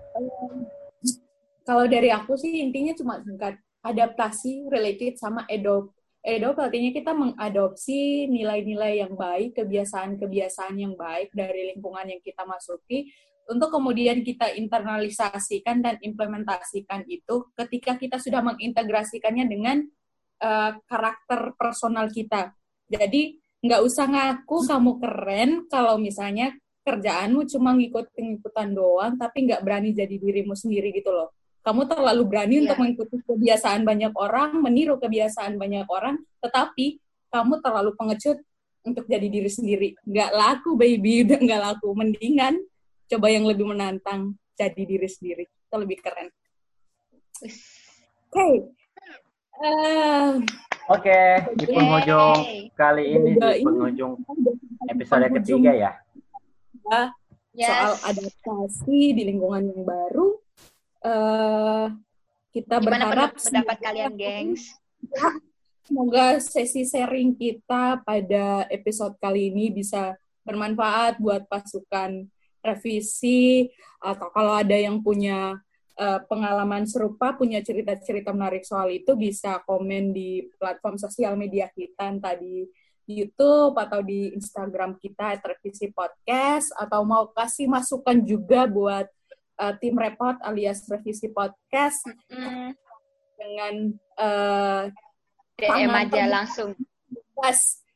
kalau dari aku sih intinya cuma singkat adaptasi related sama edop edop artinya kita mengadopsi nilai-nilai yang baik kebiasaan-kebiasaan yang baik dari lingkungan yang kita masuki untuk kemudian kita internalisasikan dan implementasikan itu ketika kita sudah mengintegrasikannya dengan uh, karakter personal kita. Jadi nggak usah ngaku kamu keren kalau misalnya kerjaanmu cuma ngikut-ngikutan doang, tapi nggak berani jadi dirimu sendiri gitu loh. Kamu terlalu berani yeah. untuk mengikuti kebiasaan banyak orang, meniru kebiasaan banyak orang, tetapi kamu terlalu pengecut untuk jadi diri sendiri. Nggak laku, baby. Udah nggak laku. Mendingan coba yang lebih menantang, jadi diri sendiri. Itu lebih keren. Oke, okay.
Uh, Oke, okay, di penghujung Yay. kali ini di penghujung episode ketiga ya.
yes. Soal adaptasi di lingkungan yang baru. Uh, kita Gimana berharap
pendapat kalian, gengs?
semoga sesi sharing kita pada episode kali ini bisa bermanfaat buat pasukan revisi atau kalau ada yang punya uh, pengalaman serupa, punya cerita-cerita menarik soal itu, bisa komen di platform sosial media kita, entah di YouTube atau di Instagram kita, Televisi Podcast, atau mau kasih masukan juga buat uh, tim repot alias Revisi Podcast mm. dengan uh,
DM aja langsung.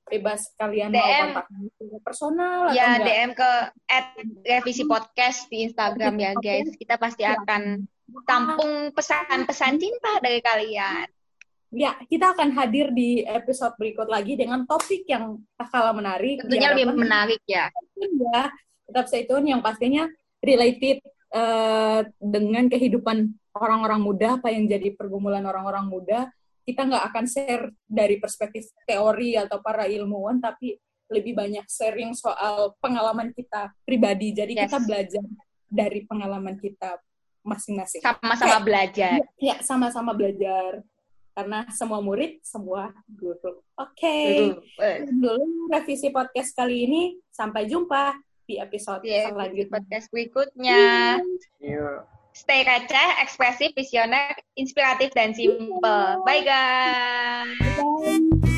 Bebas kalian DM, mau kontak personal
ya atau DM ke at revisi podcast di Instagram ya guys. kita pasti akan tampung pesan-pesan cinta dari kalian.
Ya kita akan hadir di episode berikut lagi dengan topik yang tak kalah menarik
tentunya lebih menarik ya.
ya tetap stay tune yang pastinya related uh, dengan kehidupan orang-orang muda apa yang jadi pergumulan orang-orang muda kita nggak akan share dari perspektif teori atau para ilmuwan, tapi lebih banyak sharing soal pengalaman kita pribadi. Jadi yes. kita belajar dari pengalaman kita masing-masing.
Sama-sama belajar.
Ya, sama-sama belajar. Karena semua murid, semua guru. Oke. Okay. Dulu revisi podcast kali ini. Sampai jumpa di episode yeah, selanjutnya.
Podcast berikutnya. Yeah. Stay receh, ekspresif, visioner, inspiratif, dan simple. Bye guys! Bye.